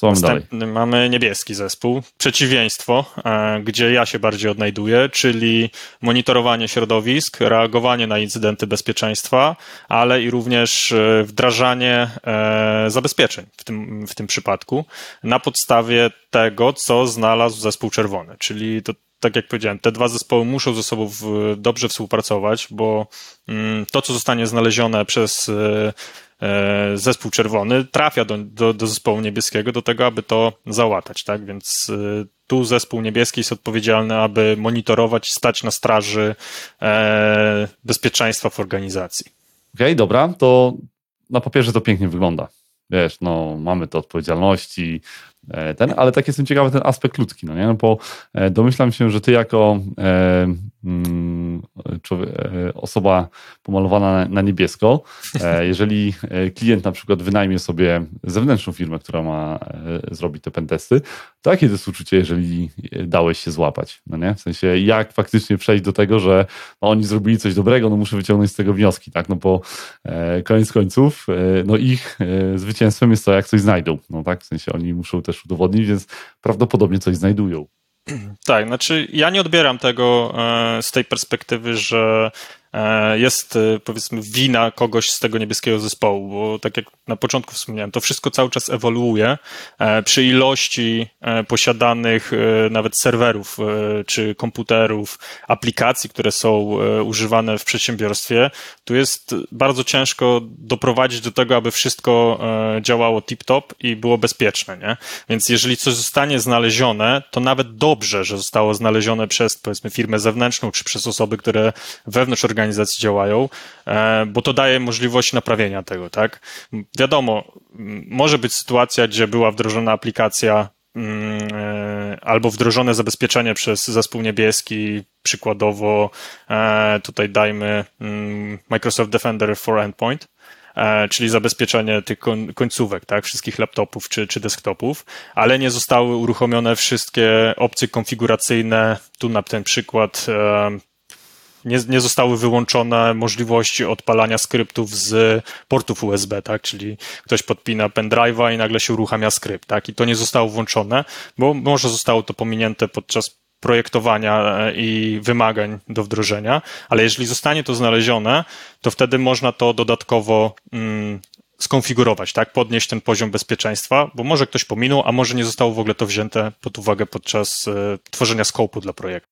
Co mamy dalej? mamy niebieski zespół, przeciwieństwo, e, gdzie ja się bardziej odnajduję, czyli monitorowanie środowisk, reagowanie na incydenty bezpieczeństwa, ale i również e, wdrażanie e, zabezpieczeń w tym, w tym przypadku na podstawie tego, co znalazł zespół czerwony, czyli to tak jak powiedziałem, te dwa zespoły muszą ze sobą dobrze współpracować, bo mm, to, co zostanie znalezione przez zespół czerwony trafia do, do, do zespołu niebieskiego do tego, aby to załatać, tak? Więc e, tu zespół niebieski jest odpowiedzialny, aby monitorować, stać na straży e, bezpieczeństwa w organizacji. Okej, okay, dobra, to na papierze to pięknie wygląda. Wiesz, no mamy te odpowiedzialności, E, ten, ale tak jestem ciekawy ten aspekt ludzki, no nie? No bo e, domyślam się, że ty jako e, mm, e, osoba pomalowana na niebiesko, e, jeżeli klient na przykład wynajmie sobie zewnętrzną firmę, która ma e, zrobić te pentesty, to jakie to jest uczucie, jeżeli dałeś się złapać, no nie? W sensie, jak faktycznie przejść do tego, że no, oni zrobili coś dobrego, no muszę wyciągnąć z tego wnioski, tak? No bo koniec końców, no ich zwycięstwem jest to, jak coś znajdą, no tak? W sensie, oni muszą też udowodnić, więc prawdopodobnie coś znajdują. Tak, znaczy ja nie odbieram tego e, z tej perspektywy, że jest e, powiedzmy wina kogoś z tego niebieskiego zespołu, bo tak jak na początku wspomniałem, to wszystko cały czas ewoluuje e, przy ilości posiadanych nawet serwerów czy komputerów, aplikacji, które są używane w przedsiębiorstwie. Tu jest bardzo ciężko doprowadzić do tego, aby wszystko działało tip-top i było bezpieczne, nie? Więc jeżeli coś zostanie znalezione, to nawet dobrze, że zostało znalezione przez powiedzmy firmę zewnętrzną czy przez osoby, które wewnątrz organizacji organizacji działają, e, bo to daje możliwość naprawienia tego, tak? Wiadomo, może być sytuacja, gdzie była wdrożona aplikacja e, albo wdrożone zabezpieczenie przez zespół niebieski, przykładowo e, tutaj dajmy Microsoft Defender for Endpoint, czyli zabezpieczenie tych końcówek, tak, wszystkich laptopów czy, czy desktopów, ale nie zostały uruchomione wszystkie opcje konfiguracyjne. Tu na ten przykład nie, nie zostały wyłączone możliwości odpalania skryptów z portów USB, tak? Czyli ktoś podpina pendrive'a i nagle się uruchamia skrypt, tak? I to nie zostało włączone, bo może zostało to pominięte podczas projektowania e, i wymagań do wdrożenia, ale jeżeli zostanie to znalezione, to wtedy można to dodatkowo mm, skonfigurować, tak? Podnieść ten poziom bezpieczeństwa, bo może ktoś pominął, a może nie zostało w ogóle to wzięte pod uwagę podczas e, tworzenia skopu dla projektu.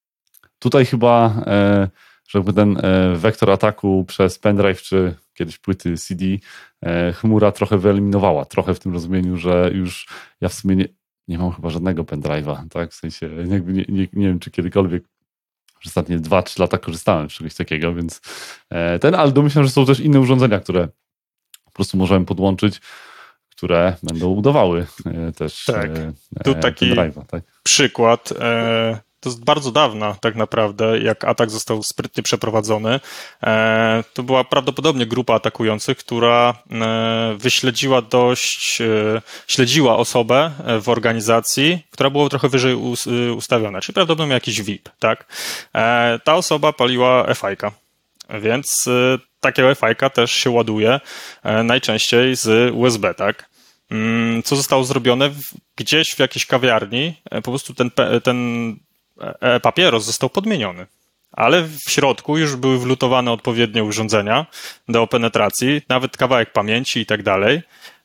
Tutaj chyba e, żeby ten e, wektor ataku przez pendrive czy kiedyś płyty CD e, chmura trochę wyeliminowała. Trochę w tym rozumieniu, że już ja w sumie nie, nie mam chyba żadnego pendrive'a, tak? W sensie nie, nie, nie wiem, czy kiedykolwiek przez ostatnie 2-3 lata korzystałem z czegoś takiego, więc e, ten, ale domyślam, że są też inne urządzenia, które po prostu możemy podłączyć, które będą udawały też tak. Tu taki tak? przykład to jest bardzo dawna tak naprawdę, jak atak został sprytnie przeprowadzony. E, to była prawdopodobnie grupa atakujących, która e, wyśledziła dość, e, śledziła osobę w organizacji, która była trochę wyżej ustawiona, czyli prawdopodobnie jakiś VIP, tak? Ta osoba paliła FI-ka, więc takiego FI-ka też się ładuje najczęściej z USB, tak? Mm, co zostało zrobione? Gdzieś w jakiejś kawiarni po prostu ten, ten papieros został podmieniony. Ale w środku już były wlutowane odpowiednie urządzenia do penetracji, nawet kawałek pamięci i tak dalej.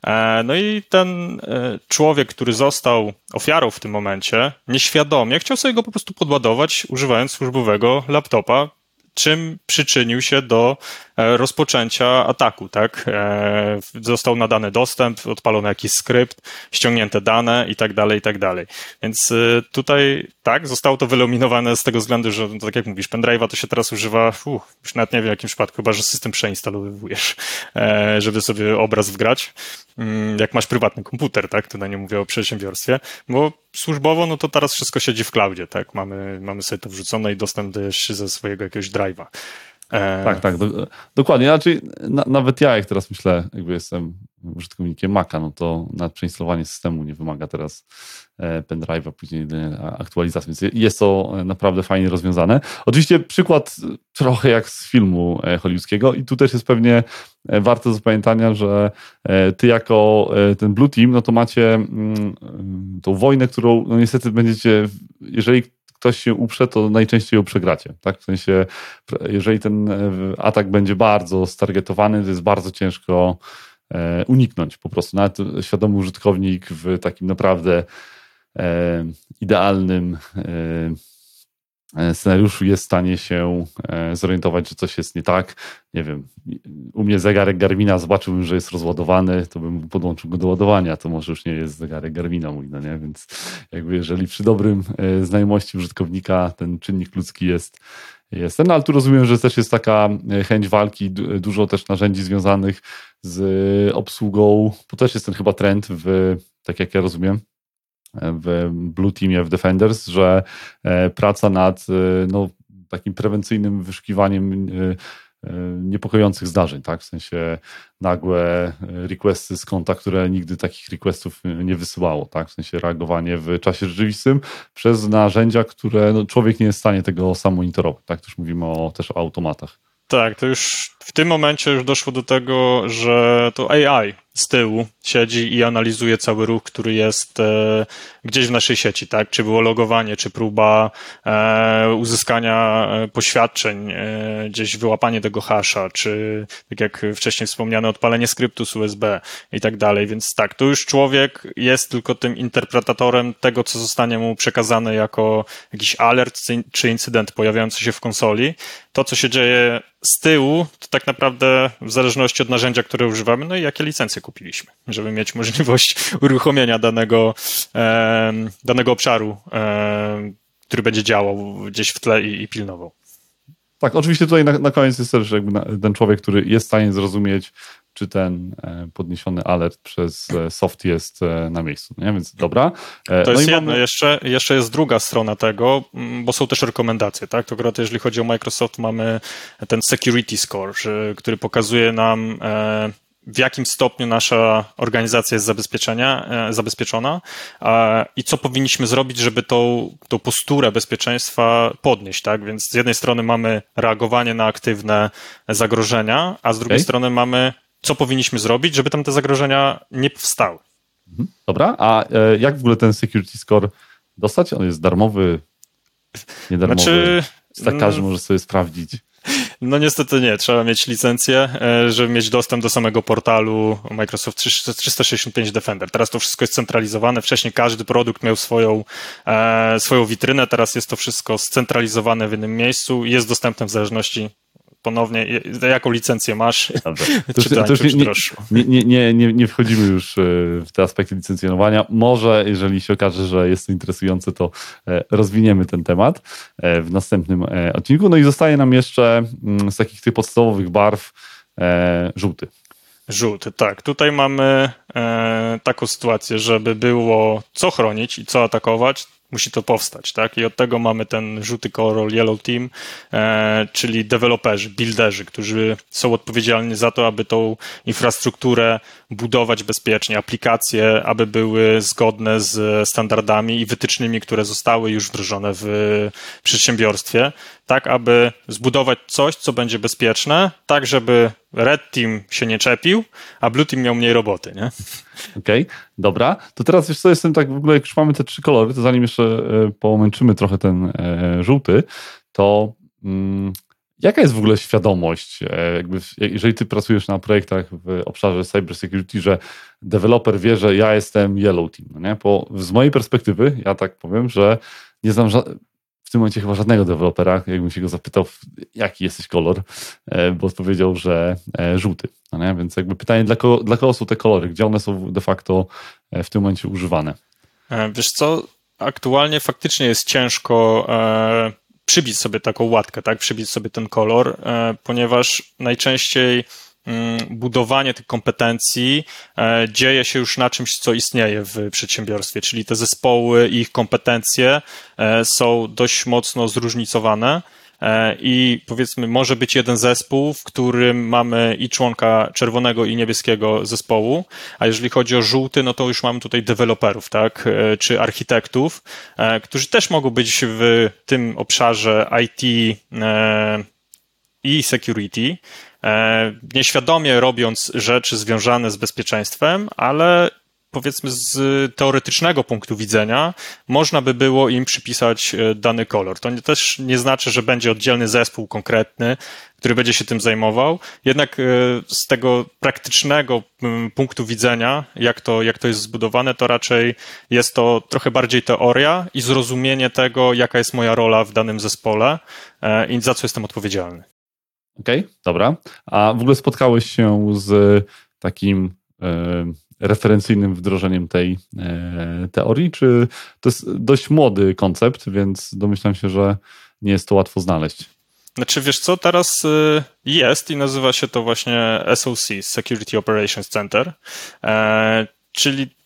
E, no i ten e, człowiek, który został ofiarą w tym momencie, nieświadomie chciał sobie go po prostu podładować, używając służbowego laptopa, czym przyczynił się do e, rozpoczęcia ataku, tak? E, został nadany dostęp, odpalony jakiś skrypt, ściągnięte dane i tak dalej, i tak dalej. Więc e, tutaj, tak, zostało to wyeliminowane z tego względu, że, no, tak jak mówisz, pendrive'a to się teraz używa, uff, już nawet nie wiem w jakim przypadku, chyba, że system przeinstalowujesz, żeby sobie obraz wgrać. Mm, jak masz prywatny komputer, tak? Tutaj nie mówię o przedsiębiorstwie, bo służbowo, no to teraz wszystko siedzi w cloudzie, tak? Mamy, mamy sobie to wrzucone i dostęp też ze swojego jakiegoś drive'a. E... Tak, tak, do, dokładnie. Znaczy, na, nawet ja, jak teraz myślę, jakby jestem użytkownikiem Maca, no to na przeinstalowanie systemu nie wymaga teraz e, pendrive'a, później aktualizacji, więc jest to naprawdę fajnie rozwiązane. Oczywiście przykład trochę jak z filmu hollywoodzkiego i tu też jest pewnie warte zapamiętania, że ty jako ten Blue Team, no to macie mm, tą wojnę, którą no niestety będziecie, jeżeli ktoś się uprze, to najczęściej ją przegracie. Tak? W sensie, jeżeli ten e, atak będzie bardzo stargetowany, to jest bardzo ciężko e, uniknąć po prostu. Nawet świadomy użytkownik w takim naprawdę e, idealnym E, scenariuszu jest w stanie się e, zorientować, że coś jest nie tak. Nie wiem, u mnie zegarek Garmina zobaczyłbym, że jest rozładowany, to bym podłączył go do ładowania, to może już nie jest zegarek Garmina mój, no nie? Więc jakby jeżeli przy dobrym e, znajomości użytkownika ten czynnik ludzki jest, jest ten, no ale tu rozumiem, że też jest taka chęć walki, dużo też narzędzi związanych z obsługą, bo też jest ten chyba trend w, tak jak ja rozumiem, w Blue Teamie, w Defenders, że e, praca nad e, no, takim prewencyjnym wyszukiwaniem e, niepokojących zdarzeń, tak? W sensie nagłe requesty z konta, które nigdy takich requestów nie wysyłało, tak? W sensie reagowanie w czasie rzeczywistym przez narzędzia, które no, człowiek nie jest w stanie tego sam monitorować, tak? Też mówimy o, też o automatach. Tak, to już w tym momencie już doszło do tego, że to AI z tyłu siedzi i analizuje cały ruch, który jest e, gdzieś w naszej sieci, tak? Czy było logowanie, czy próba e, uzyskania e, poświadczeń, e, gdzieś wyłapanie tego hasza, czy tak jak wcześniej wspomniane, odpalenie skryptu z USB i tak dalej. Więc tak, tu już człowiek jest tylko tym interpretatorem tego, co zostanie mu przekazane jako jakiś alert czy incydent pojawiający się w konsoli. To, co się dzieje z tyłu, to tak naprawdę w zależności od narzędzia, które używamy, no i jakie licencje kupiliśmy, żeby mieć możliwość <laughs> uruchomienia danego, e, danego obszaru, e, który będzie działał gdzieś w tle i, i pilnował. Tak, oczywiście tutaj na, na koniec jest też jakby ten człowiek, który jest w stanie zrozumieć, czy ten e, podniesiony alert przez e, soft jest e, na miejscu. Nie? Więc dobra. To no jest jedno, mamy... jeszcze, jeszcze jest druga strona tego, mm, bo są też rekomendacje. Tak? To akurat jeżeli chodzi o Microsoft, mamy ten security score, który pokazuje nam w jakim stopniu nasza organizacja jest zabezpieczenia, zabezpieczona i co powinniśmy zrobić, żeby tą, tą posturę bezpieczeństwa podnieść. Tak? Więc z jednej strony mamy reagowanie na aktywne zagrożenia, a z drugiej okay. strony mamy co powinniśmy zrobić, żeby tam te zagrożenia nie powstały. Mhm. Dobra, a e, jak w ogóle ten security score dostać? On jest darmowy, niedarmowy? Znaczy, tak każdy mm. może sobie sprawdzić. No niestety nie, trzeba mieć licencję, e, żeby mieć dostęp do samego portalu Microsoft 365 Defender. Teraz to wszystko jest centralizowane, wcześniej każdy produkt miał swoją, e, swoją witrynę, teraz jest to wszystko scentralizowane w jednym miejscu. I jest dostępne w zależności ponownie, jaką licencję masz, Dobrze. <laughs> To czy to, to nie, nie, nie, nie, nie wchodzimy już e, w te aspekty licencjonowania. Może, jeżeli się okaże, że jest to interesujące, to e, rozwiniemy ten temat e, w następnym odcinku. No i zostaje nam jeszcze mm, z takich tych podstawowych barw żółty. Żółty, tak. Tutaj mamy e, taką sytuację, żeby było co chronić i co atakować, musi to powstać, tak? I od tego mamy ten żółty kolor Yellow Team, e, czyli deweloperzy, builderzy, którzy są odpowiedzialni za to, aby tą infrastrukturę budować bezpiecznie, aplikacje, aby były zgodne z standardami i wytycznymi, które zostały już wdrożone w przedsiębiorstwie, tak aby zbudować coś, co będzie bezpieczne, tak żeby Red Team się nie czepił, a Blue Team miał mniej roboty, nie? Okej, okay, dobra. To teraz wiesz co, jestem tak w ogóle, jak już mamy te trzy kolory, to zanim jeszcze e, pomęczymy trochę ten e, żółty, to mm, jaka jest w ogóle świadomość, e, jakby, jeżeli ty pracujesz na projektach w obszarze cybersecurity, że deweloper wie, że ja jestem Yellow Team, no nie? Bo z mojej perspektywy, ja tak powiem, że nie znam tym momencie chyba żadnego dewelopera, jakbym się go zapytał, jaki jesteś kolor, e, bo odpowiedział, że e, żółty. No? Więc jakby pytanie, dla kogo, dla kogo są te kolory? Gdzie one są de facto e, w tym momencie używane? Wiesz co, aktualnie faktycznie jest ciężko przybić sobie taką łatkę, tak? Przybić sobie ten kolor, ponieważ najczęściej budowanie tych kompetencji e, dzieje się już na czymś, co istnieje w przedsiębiorstwie, czyli te zespoły i ich kompetencje e, są dość mocno zróżnicowane i powiedzmy może być jeden zespół, w którym mamy i członka czerwonego i niebieskiego zespołu, a jeżeli chodzi o żółty, no to już mamy tutaj deweloperów, tak, czy architektów, którzy też mogą być w tym obszarze IT i security, e, nieświadomie robiąc rzeczy związane z bezpieczeństwem, ale powiedzmy z teoretycznego punktu widzenia można by było im przypisać e, dany kolor. To też nie znaczy, że będzie oddzielny zespół konkretny, który będzie się tym zajmował. Jednak e, z tego praktycznego punktu widzenia, jak to, jak to jest zbudowane, to raczej jest to trochę bardziej teoria i zrozumienie tego, jaka jest moja rola w danym zespole i za co jestem odpowiedzialny. Okej, okay, dobra. A w ogóle spotkałeś się z takim e, referencyjnym wdrożeniem tej e, teorii, czy to jest dość młody koncept, więc domyślam się, że nie jest to łatwo znaleźć. Znaczy, wiesz co, teraz y, jest i nazywa się to właśnie SOC, Security Operations Center, e, czyli E,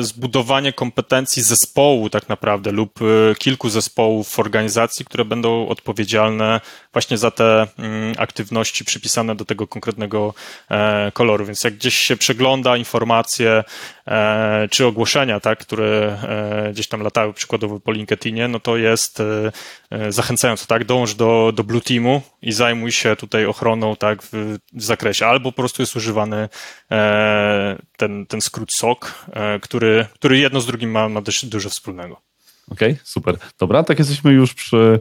zbudowanie kompetencji zespołu tak naprawdę lub e, kilku zespołów w organizacji, które będą odpowiedzialne właśnie za te mm, aktywności przypisane do tego konkretnego e, koloru. Więc jak gdzieś się przegląda informacje czy ogłoszenia, tak, które gdzieś tam latały przykładowo po LinkedInie, no to jest zachęcające, tak, dąż do, do Blue Teamu i zajmuj się tutaj ochroną, tak, w, w zakresie. Albo po prostu jest używany ten, ten skrót SOC, który, który jedno z drugim ma, ma dość dużo wspólnego. Okej, okay, super. Dobra, tak jesteśmy już przy,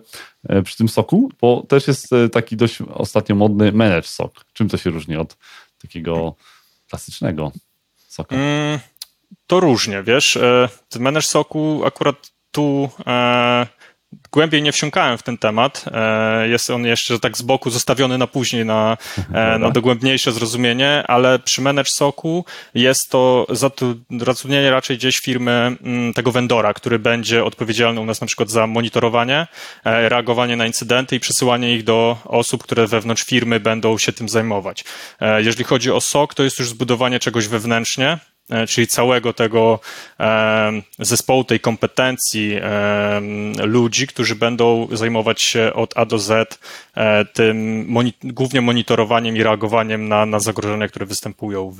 e, przy tym soku, bo też jest e, taki dość ostatnio modny manage sok. Czym to się różni od takiego klasycznego soka? Mm, to różnie, wiesz. E, ten manage soku akurat tu głębiej nie wsiąkałem w ten temat. E, jest on jeszcze tak z boku zostawiony na później, na, e, na dogłębniejsze zrozumienie, ale przy Manage Soku jest to zatrudnienie raczej gdzieś firmy mm, tego vendora, który będzie odpowiedzialny u nas na przykład za monitorowanie, e, reagowanie na incydenty i przesyłanie ich do osób, które wewnątrz firmy będą się tym zajmować. Jeżeli chodzi o SOK, to jest już zbudowanie czegoś wewnętrznie, czyli całego tego e, zespołu, tej kompetencji e, ludzi, którzy będą zajmować się od A do Z tym głównie monitorowaniem i reagowaniem na, na zagrożenia, które występują w,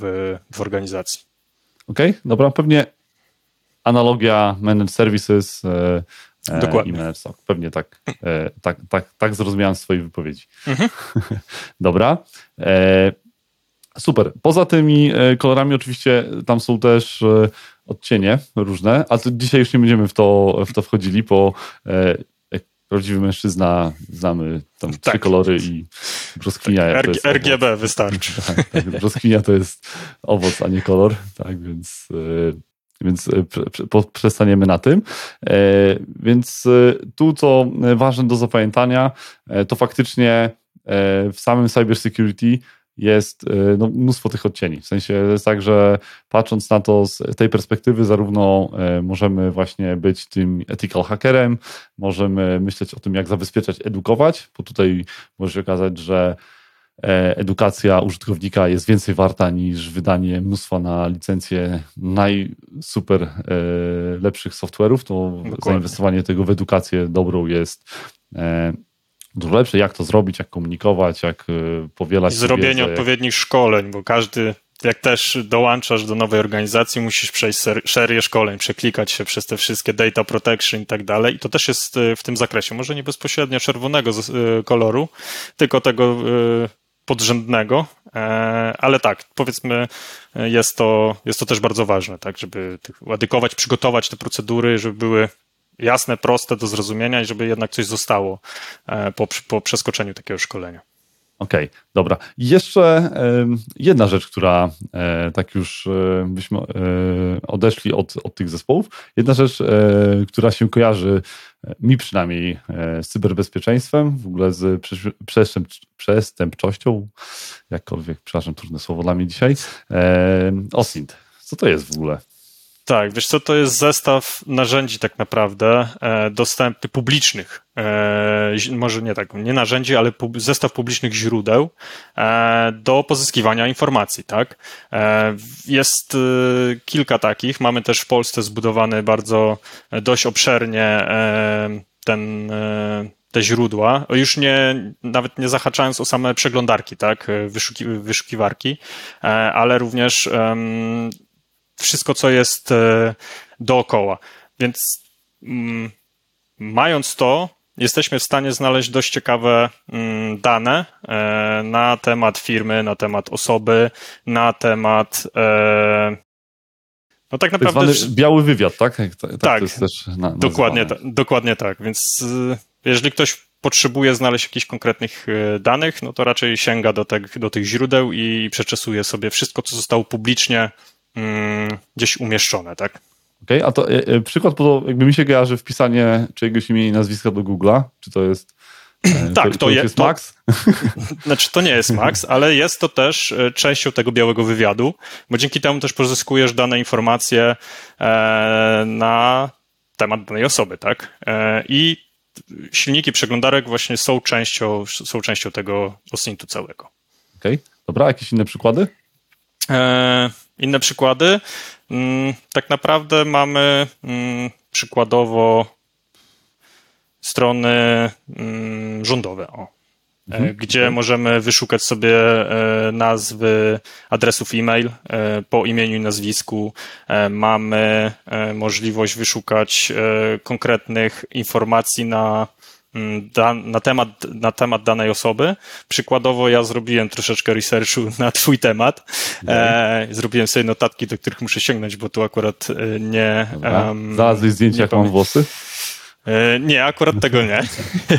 w organizacji. Okej, okay, dobra, pewnie analogia managed services Dokładnie. i managed. Pewnie tak, tak, tak, tak zrozumiałem swojej wypowiedzi. Mhm. <laughs> dobra. Super. Poza tymi e, kolorami oczywiście tam są też e, odcienie różne, ale dzisiaj już nie będziemy w to, w to wchodzili, bo e, jak prawdziwy mężczyzna znamy tam tak. trzy kolory i brzoskwinia. Tak, R- RGB owoc. wystarczy. <laughs> tak, tak, brzoskwinia to jest owoc, a nie kolor, tak, więc więc przestaniemy na tym. Więc tu, co ważne do zapamiętania, to faktycznie w samym cybersecurity jest y, no, mnóstwo tych odcieni. W sensie jest tak, że patrząc na to z tej perspektywy, zarówno y, możemy właśnie być tym ethical hackerem, możemy myśleć o tym, jak zabezpieczać, edukować, bo tutaj może się okazać, że e, edukacja użytkownika jest więcej warta niż wydanie mnóstwa na licencję najsuper e, lepszych software'ów, to Dokładnie. zainwestowanie tego w edukację dobrą jest e, dużo lepsze, jak to zrobić, jak komunikować, jak y, powielać. I zrobienie wiedzę, odpowiednich jak... szkoleń, bo każdy, jak też dołączasz do nowej organizacji, musisz przejść serię szkoleń, przeklikać się przez te wszystkie data protection i tak dalej. I to też jest y, w tym zakresie. Może nie bezpośrednio czerwonego y, koloru, tylko tego podrzędnego, e, ale tak, powiedzmy, jest to, jest to też bardzo ważne, tak, żeby edykować, przygotować te procedury, żeby były jasne, proste do zrozumienia i żeby jednak coś zostało e, po, po przeskoczeniu takiego szkolenia. Okej, okay, dobra. Jeszcze jedna rzecz, która e, tak już e, byśmy odeszli od, od tych zespołów. Jedna rzecz, która się kojarzy mi przynajmniej z cyberbezpieczeństwem, w ogóle z przestępczością, jakkolwiek, przepraszam, trudne słowo dla mnie dzisiaj. OSINT. Co to jest w ogóle? Tak, wiesz co, to jest zestaw narzędzi tak naprawdę e, publicznych, e, może nie tak, nie narzędzi, ale zestaw publicznych źródeł e, do pozyskiwania informacji, tak. Jest kilka takich, mamy też w Polsce zbudowany bardzo dość obszernie ten te źródła, już nie, nawet nie zahaczając o same przeglądarki, tak, wyszuki, wyszukiwarki, ale również um, wszystko, co jest dookoła. Więc um, mając to, jesteśmy w stanie znaleźć dość ciekawe mm, dane e, na temat firmy, na temat osoby, na temat. E, no tak naprawdę. Tak biały wywiad, tak? Tak, tak to jest też na, dokładnie, ta, dokładnie tak. Więc e, jeżeli ktoś potrzebuje znaleźć jakichś konkretnych danych, no to raczej sięga do, te, do tych źródeł i przeczesuje sobie wszystko, co zostało publicznie mm, gdzieś umieszczone, tak? Okay, a to e, e, przykład, bo jakby mi się kojarzy wpisanie czyjegoś imienia i nazwiska do Google'a, czy to jest e, tak, to, to, jest to, Max? <laughs> Znaczy, to nie jest Max, ale jest to też e, częścią tego białego wywiadu, bo dzięki temu też pozyskujesz dane informacje na temat danej osoby, tak? I silniki przeglądarek właśnie są częścią, są częścią tego OSINT-u całego. Okej, okay. dobra, jakieś inne przykłady? Inne przykłady. Mm, tak naprawdę mamy mm, przykładowo strony mm, rządowe, o, e, mhm. gdzie możemy wyszukać sobie e, nazwy adresów e-mail po imieniu i nazwisku. Mamy możliwość wyszukać konkretnych informacji na na temat, na temat danej osoby. Przykładowo ja zrobiłem troszeczkę researchu <laughs> na twój temat. E, zrobiłem sobie notatki, do których muszę sięgnąć, bo tu akurat e, nie... Um, Znalazłeś zdjęcie, jak mam włosy? E, nie, akurat tego nie.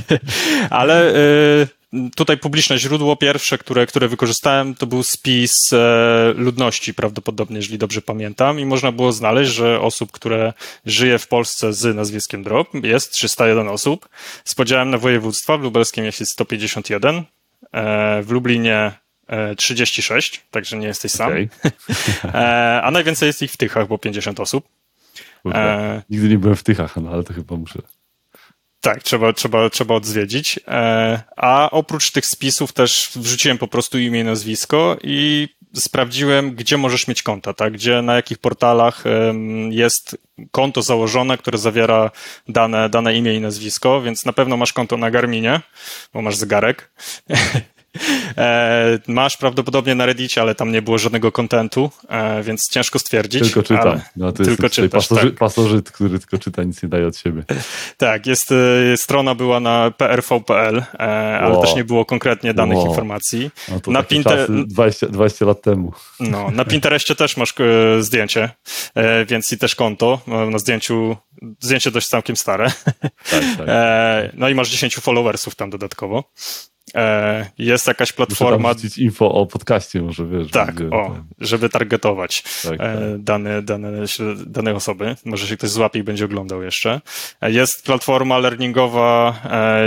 <laughs> Ale e, Tutaj publiczne źródło pierwsze, które, które wykorzystałem, to był spis e, ludności, prawdopodobnie, jeżeli dobrze pamiętam, i można było znaleźć, że osób, które żyje w Polsce z nazwiskiem Drop, jest 301 osób. Z podziałem na województwa, w lubelskim jest 151, e, w Lublinie 36, e, także nie jesteś sam. Okay. <laughs> A najwięcej jest ich w Tychach, bo 50 osób. Kurde, nigdy nie byłem w Tychach, no ale to chyba muszę tak, trzeba, trzeba, trzeba odzwiedzić. E, a oprócz tych spisów też wrzuciłem po prostu imię i nazwisko i sprawdziłem, gdzie możesz mieć konta, tak? Gdzie, na jakich portalach jest konto założone, które zawiera dane, dane imię i nazwisko, więc na pewno masz konto na Garminie, bo masz zegarek. <laughs> E, masz prawdopodobnie na Reddicie, ale tam nie było żadnego kontentu, e, więc ciężko stwierdzić. Tylko czytam. No, to tylko jest czytasz, pasoży, tak. pasożyt, który tylko czyta, nic nie daje od siebie. Tak, jest, e, strona była na prv.pl, ale wow. też nie było konkretnie danych wow. informacji. No na Pinter... 20, 20 lat temu. No, na Pinterestie też masz zdjęcie, więc i też konto. Na zdjęciu, zdjęcie dość całkiem stare. Tak, tak. No i masz 10 followersów tam dodatkowo. E, jest jakaś platforma. Muszę info o podcaście, może wiesz. Tak, będzie, o, żeby targetować tak, e, tak. Dane, dane, dane osoby. Może się ktoś złapie i będzie oglądał jeszcze. E, jest platforma learningowa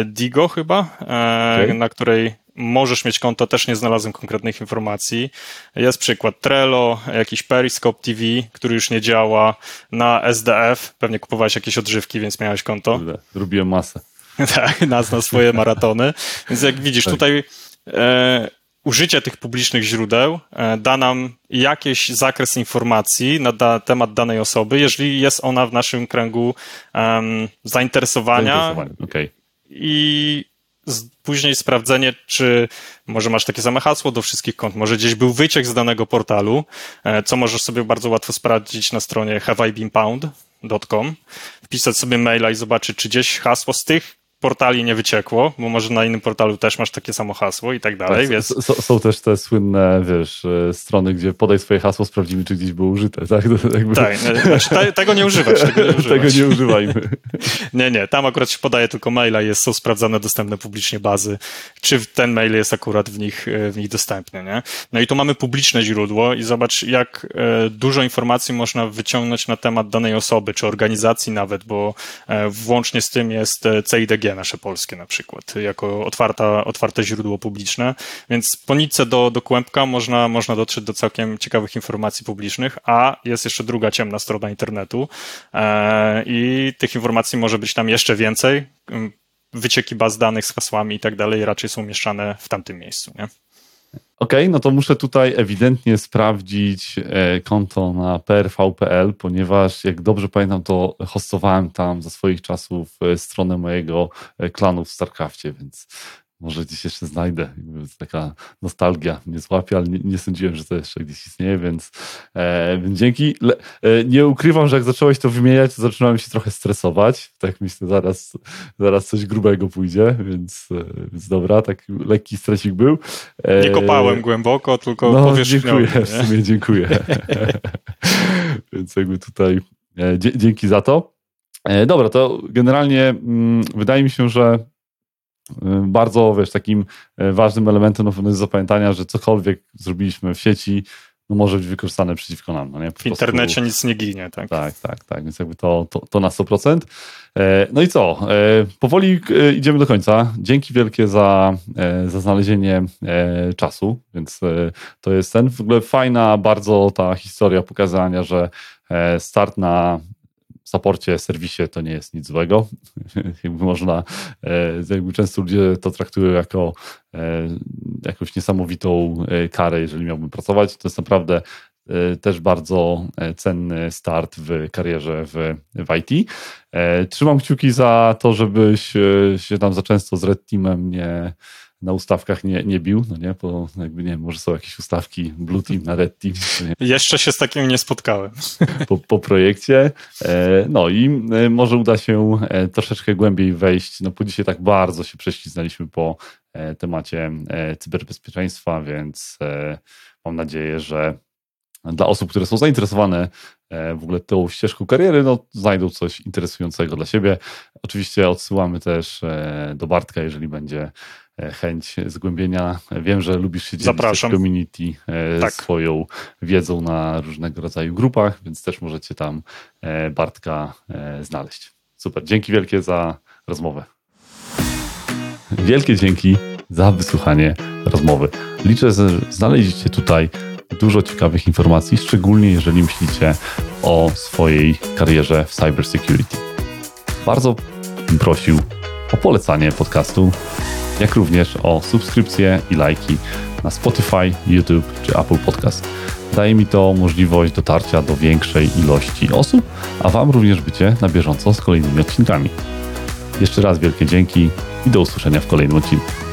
Digo chyba, okay. na której możesz mieć konto, też nie znalazłem konkretnych informacji. Jest przykład Trello, jakiś Periscope TV, który już nie działa, na SDF, pewnie kupowałeś jakieś odżywki, więc miałeś konto. Robiłem masę. <laughs> tak, nas na swoje maratony. Więc jak widzisz, tak. tutaj e, użycie tych publicznych źródeł e, da nam jakiś zakres informacji na da, temat danej osoby, jeżeli jest ona w naszym kręgu um, zainteresowania. Okay. I później sprawdzenie, czy może masz takie same hasło do wszystkich kont, może gdzieś był wyciek z danego portalu, e, co możesz sobie bardzo łatwo sprawdzić na stronie haveibeenpound.com, wpisać sobie maila i zobaczyć, czy gdzieś hasło z tych portali nie wyciekło, bo może na innym portalu też masz takie samo hasło i tak dalej. Tak, więc... są też te słynne, wiesz, e, strony, gdzie podaj swoje hasło, sprawdzimy, czy gdzieś było użyte. Tak, jakby... tak znaczy, te, tego nie używać. Tego nie, używać. <laughs> tego nie używajmy. <laughs> nie, nie, tam akurat się podaje tylko maila i jest, są sprawdzane dostępne publicznie bazy, czy ten mail jest akurat w nich, e, w nich dostępny. Nie? No i tu mamy publiczne źródło i zobacz, jak e, dużo informacji można wyciągnąć na temat danej osoby, czy organizacji nawet, bo włącznie z tym jest CIDG, nasze polskie na przykład, jako otwarta, otwarte źródło publiczne, więc po nitce do, do kłębka można, można dotrzeć do całkiem ciekawych informacji publicznych, a jest jeszcze druga ciemna strona internetu e, i tych informacji może być tam jeszcze więcej, wycieki baz danych z hasłami i tak dalej raczej są umieszczane w tamtym miejscu, nie? Okay, no to muszę tutaj ewidentnie sprawdzić e, konto na prv.pl, ponieważ jak dobrze pamiętam, to hostowałem tam za swoich czasów e, stronę mojego e, klanu w StarCraftie, więc może gdzieś jeszcze znajdę. Taka nostalgia mnie złapie, ale nie, nie, sądziłem, że to jeszcze gdzieś istnieje, więc, e, dzięki. Le, e, nie ukrywam, że jak zacząłeś to wymieniać, to zaczynałem się trochę stresować. Tak myślę, zaraz, zaraz coś grubego pójdzie, więc, e, więc dobra, tak lekki stresik był. E, nie kopałem głęboko, tylko no, powierzchniowo. Dziękuję, w sumie dziękuję. <laughs> więc jakby tutaj e, dzięki za to. E, dobra, to generalnie mm, wydaje mi się, że bardzo, wiesz, takim e, ważnym elementem no, jest zapamiętania, że cokolwiek zrobiliśmy w sieci, no, może być wykorzystane przeciwko nam. No, nie? w internecie nic nie ginie, tak? Tak, tak, tak, więc jakby to, to, to na 100%. E, no i co? E, powoli idziemy do końca. Dzięki wielkie za, za znalezienie czasu, więc to jest ten w ogóle fajna bardzo ta historia pokazania, że start na saporcie, serwisie to nie jest nic złego. <laughs> jakby można, e, jakby często ludzie to traktują jako e, jakąś niesamowitą e, karę, jeżeli miałbym pracować. To jest naprawdę też bardzo cenny start w karierze w, w IT. Trzymam kciuki za to, żebyś się tam za często z Red Teamem nie na ustawkach nie, nie bił, no nie, bo jakby nie wiem, może są jakieś ustawki Blue Team na Red Team. Jeszcze się z takim nie spotkałem. Po, po projekcie. E, no i e, może uda się e, troszeczkę głębiej wejść, no bo dzisiaj tak bardzo się prześliznaliśmy po temacie cyberbezpieczeństwa, więc mam nadzieję, że dla osób, które są zainteresowane w ogóle tą ścieżką kariery, no, znajdą coś interesującego dla siebie. Oczywiście odsyłamy też do Bartka, jeżeli będzie chęć zgłębienia. Wiem, że lubisz się dzielić Zapraszam. community e, tak. swoją wiedzą na różnego rodzaju grupach, więc też możecie tam e, Bartka znaleźć. Super, dzięki wielkie za rozmowę. Wielkie dzięki za wysłuchanie rozmowy. Liczę, że znaleźliście tutaj dużo ciekawych informacji, szczególnie jeżeli myślicie o swojej karierze w cybersecurity. Bardzo bym prosił o polecanie podcastu jak również o subskrypcje i lajki na Spotify, YouTube czy Apple Podcast. Daje mi to możliwość dotarcia do większej ilości osób, a Wam również bycie na bieżąco z kolejnymi odcinkami. Jeszcze raz wielkie dzięki i do usłyszenia w kolejnym odcinku.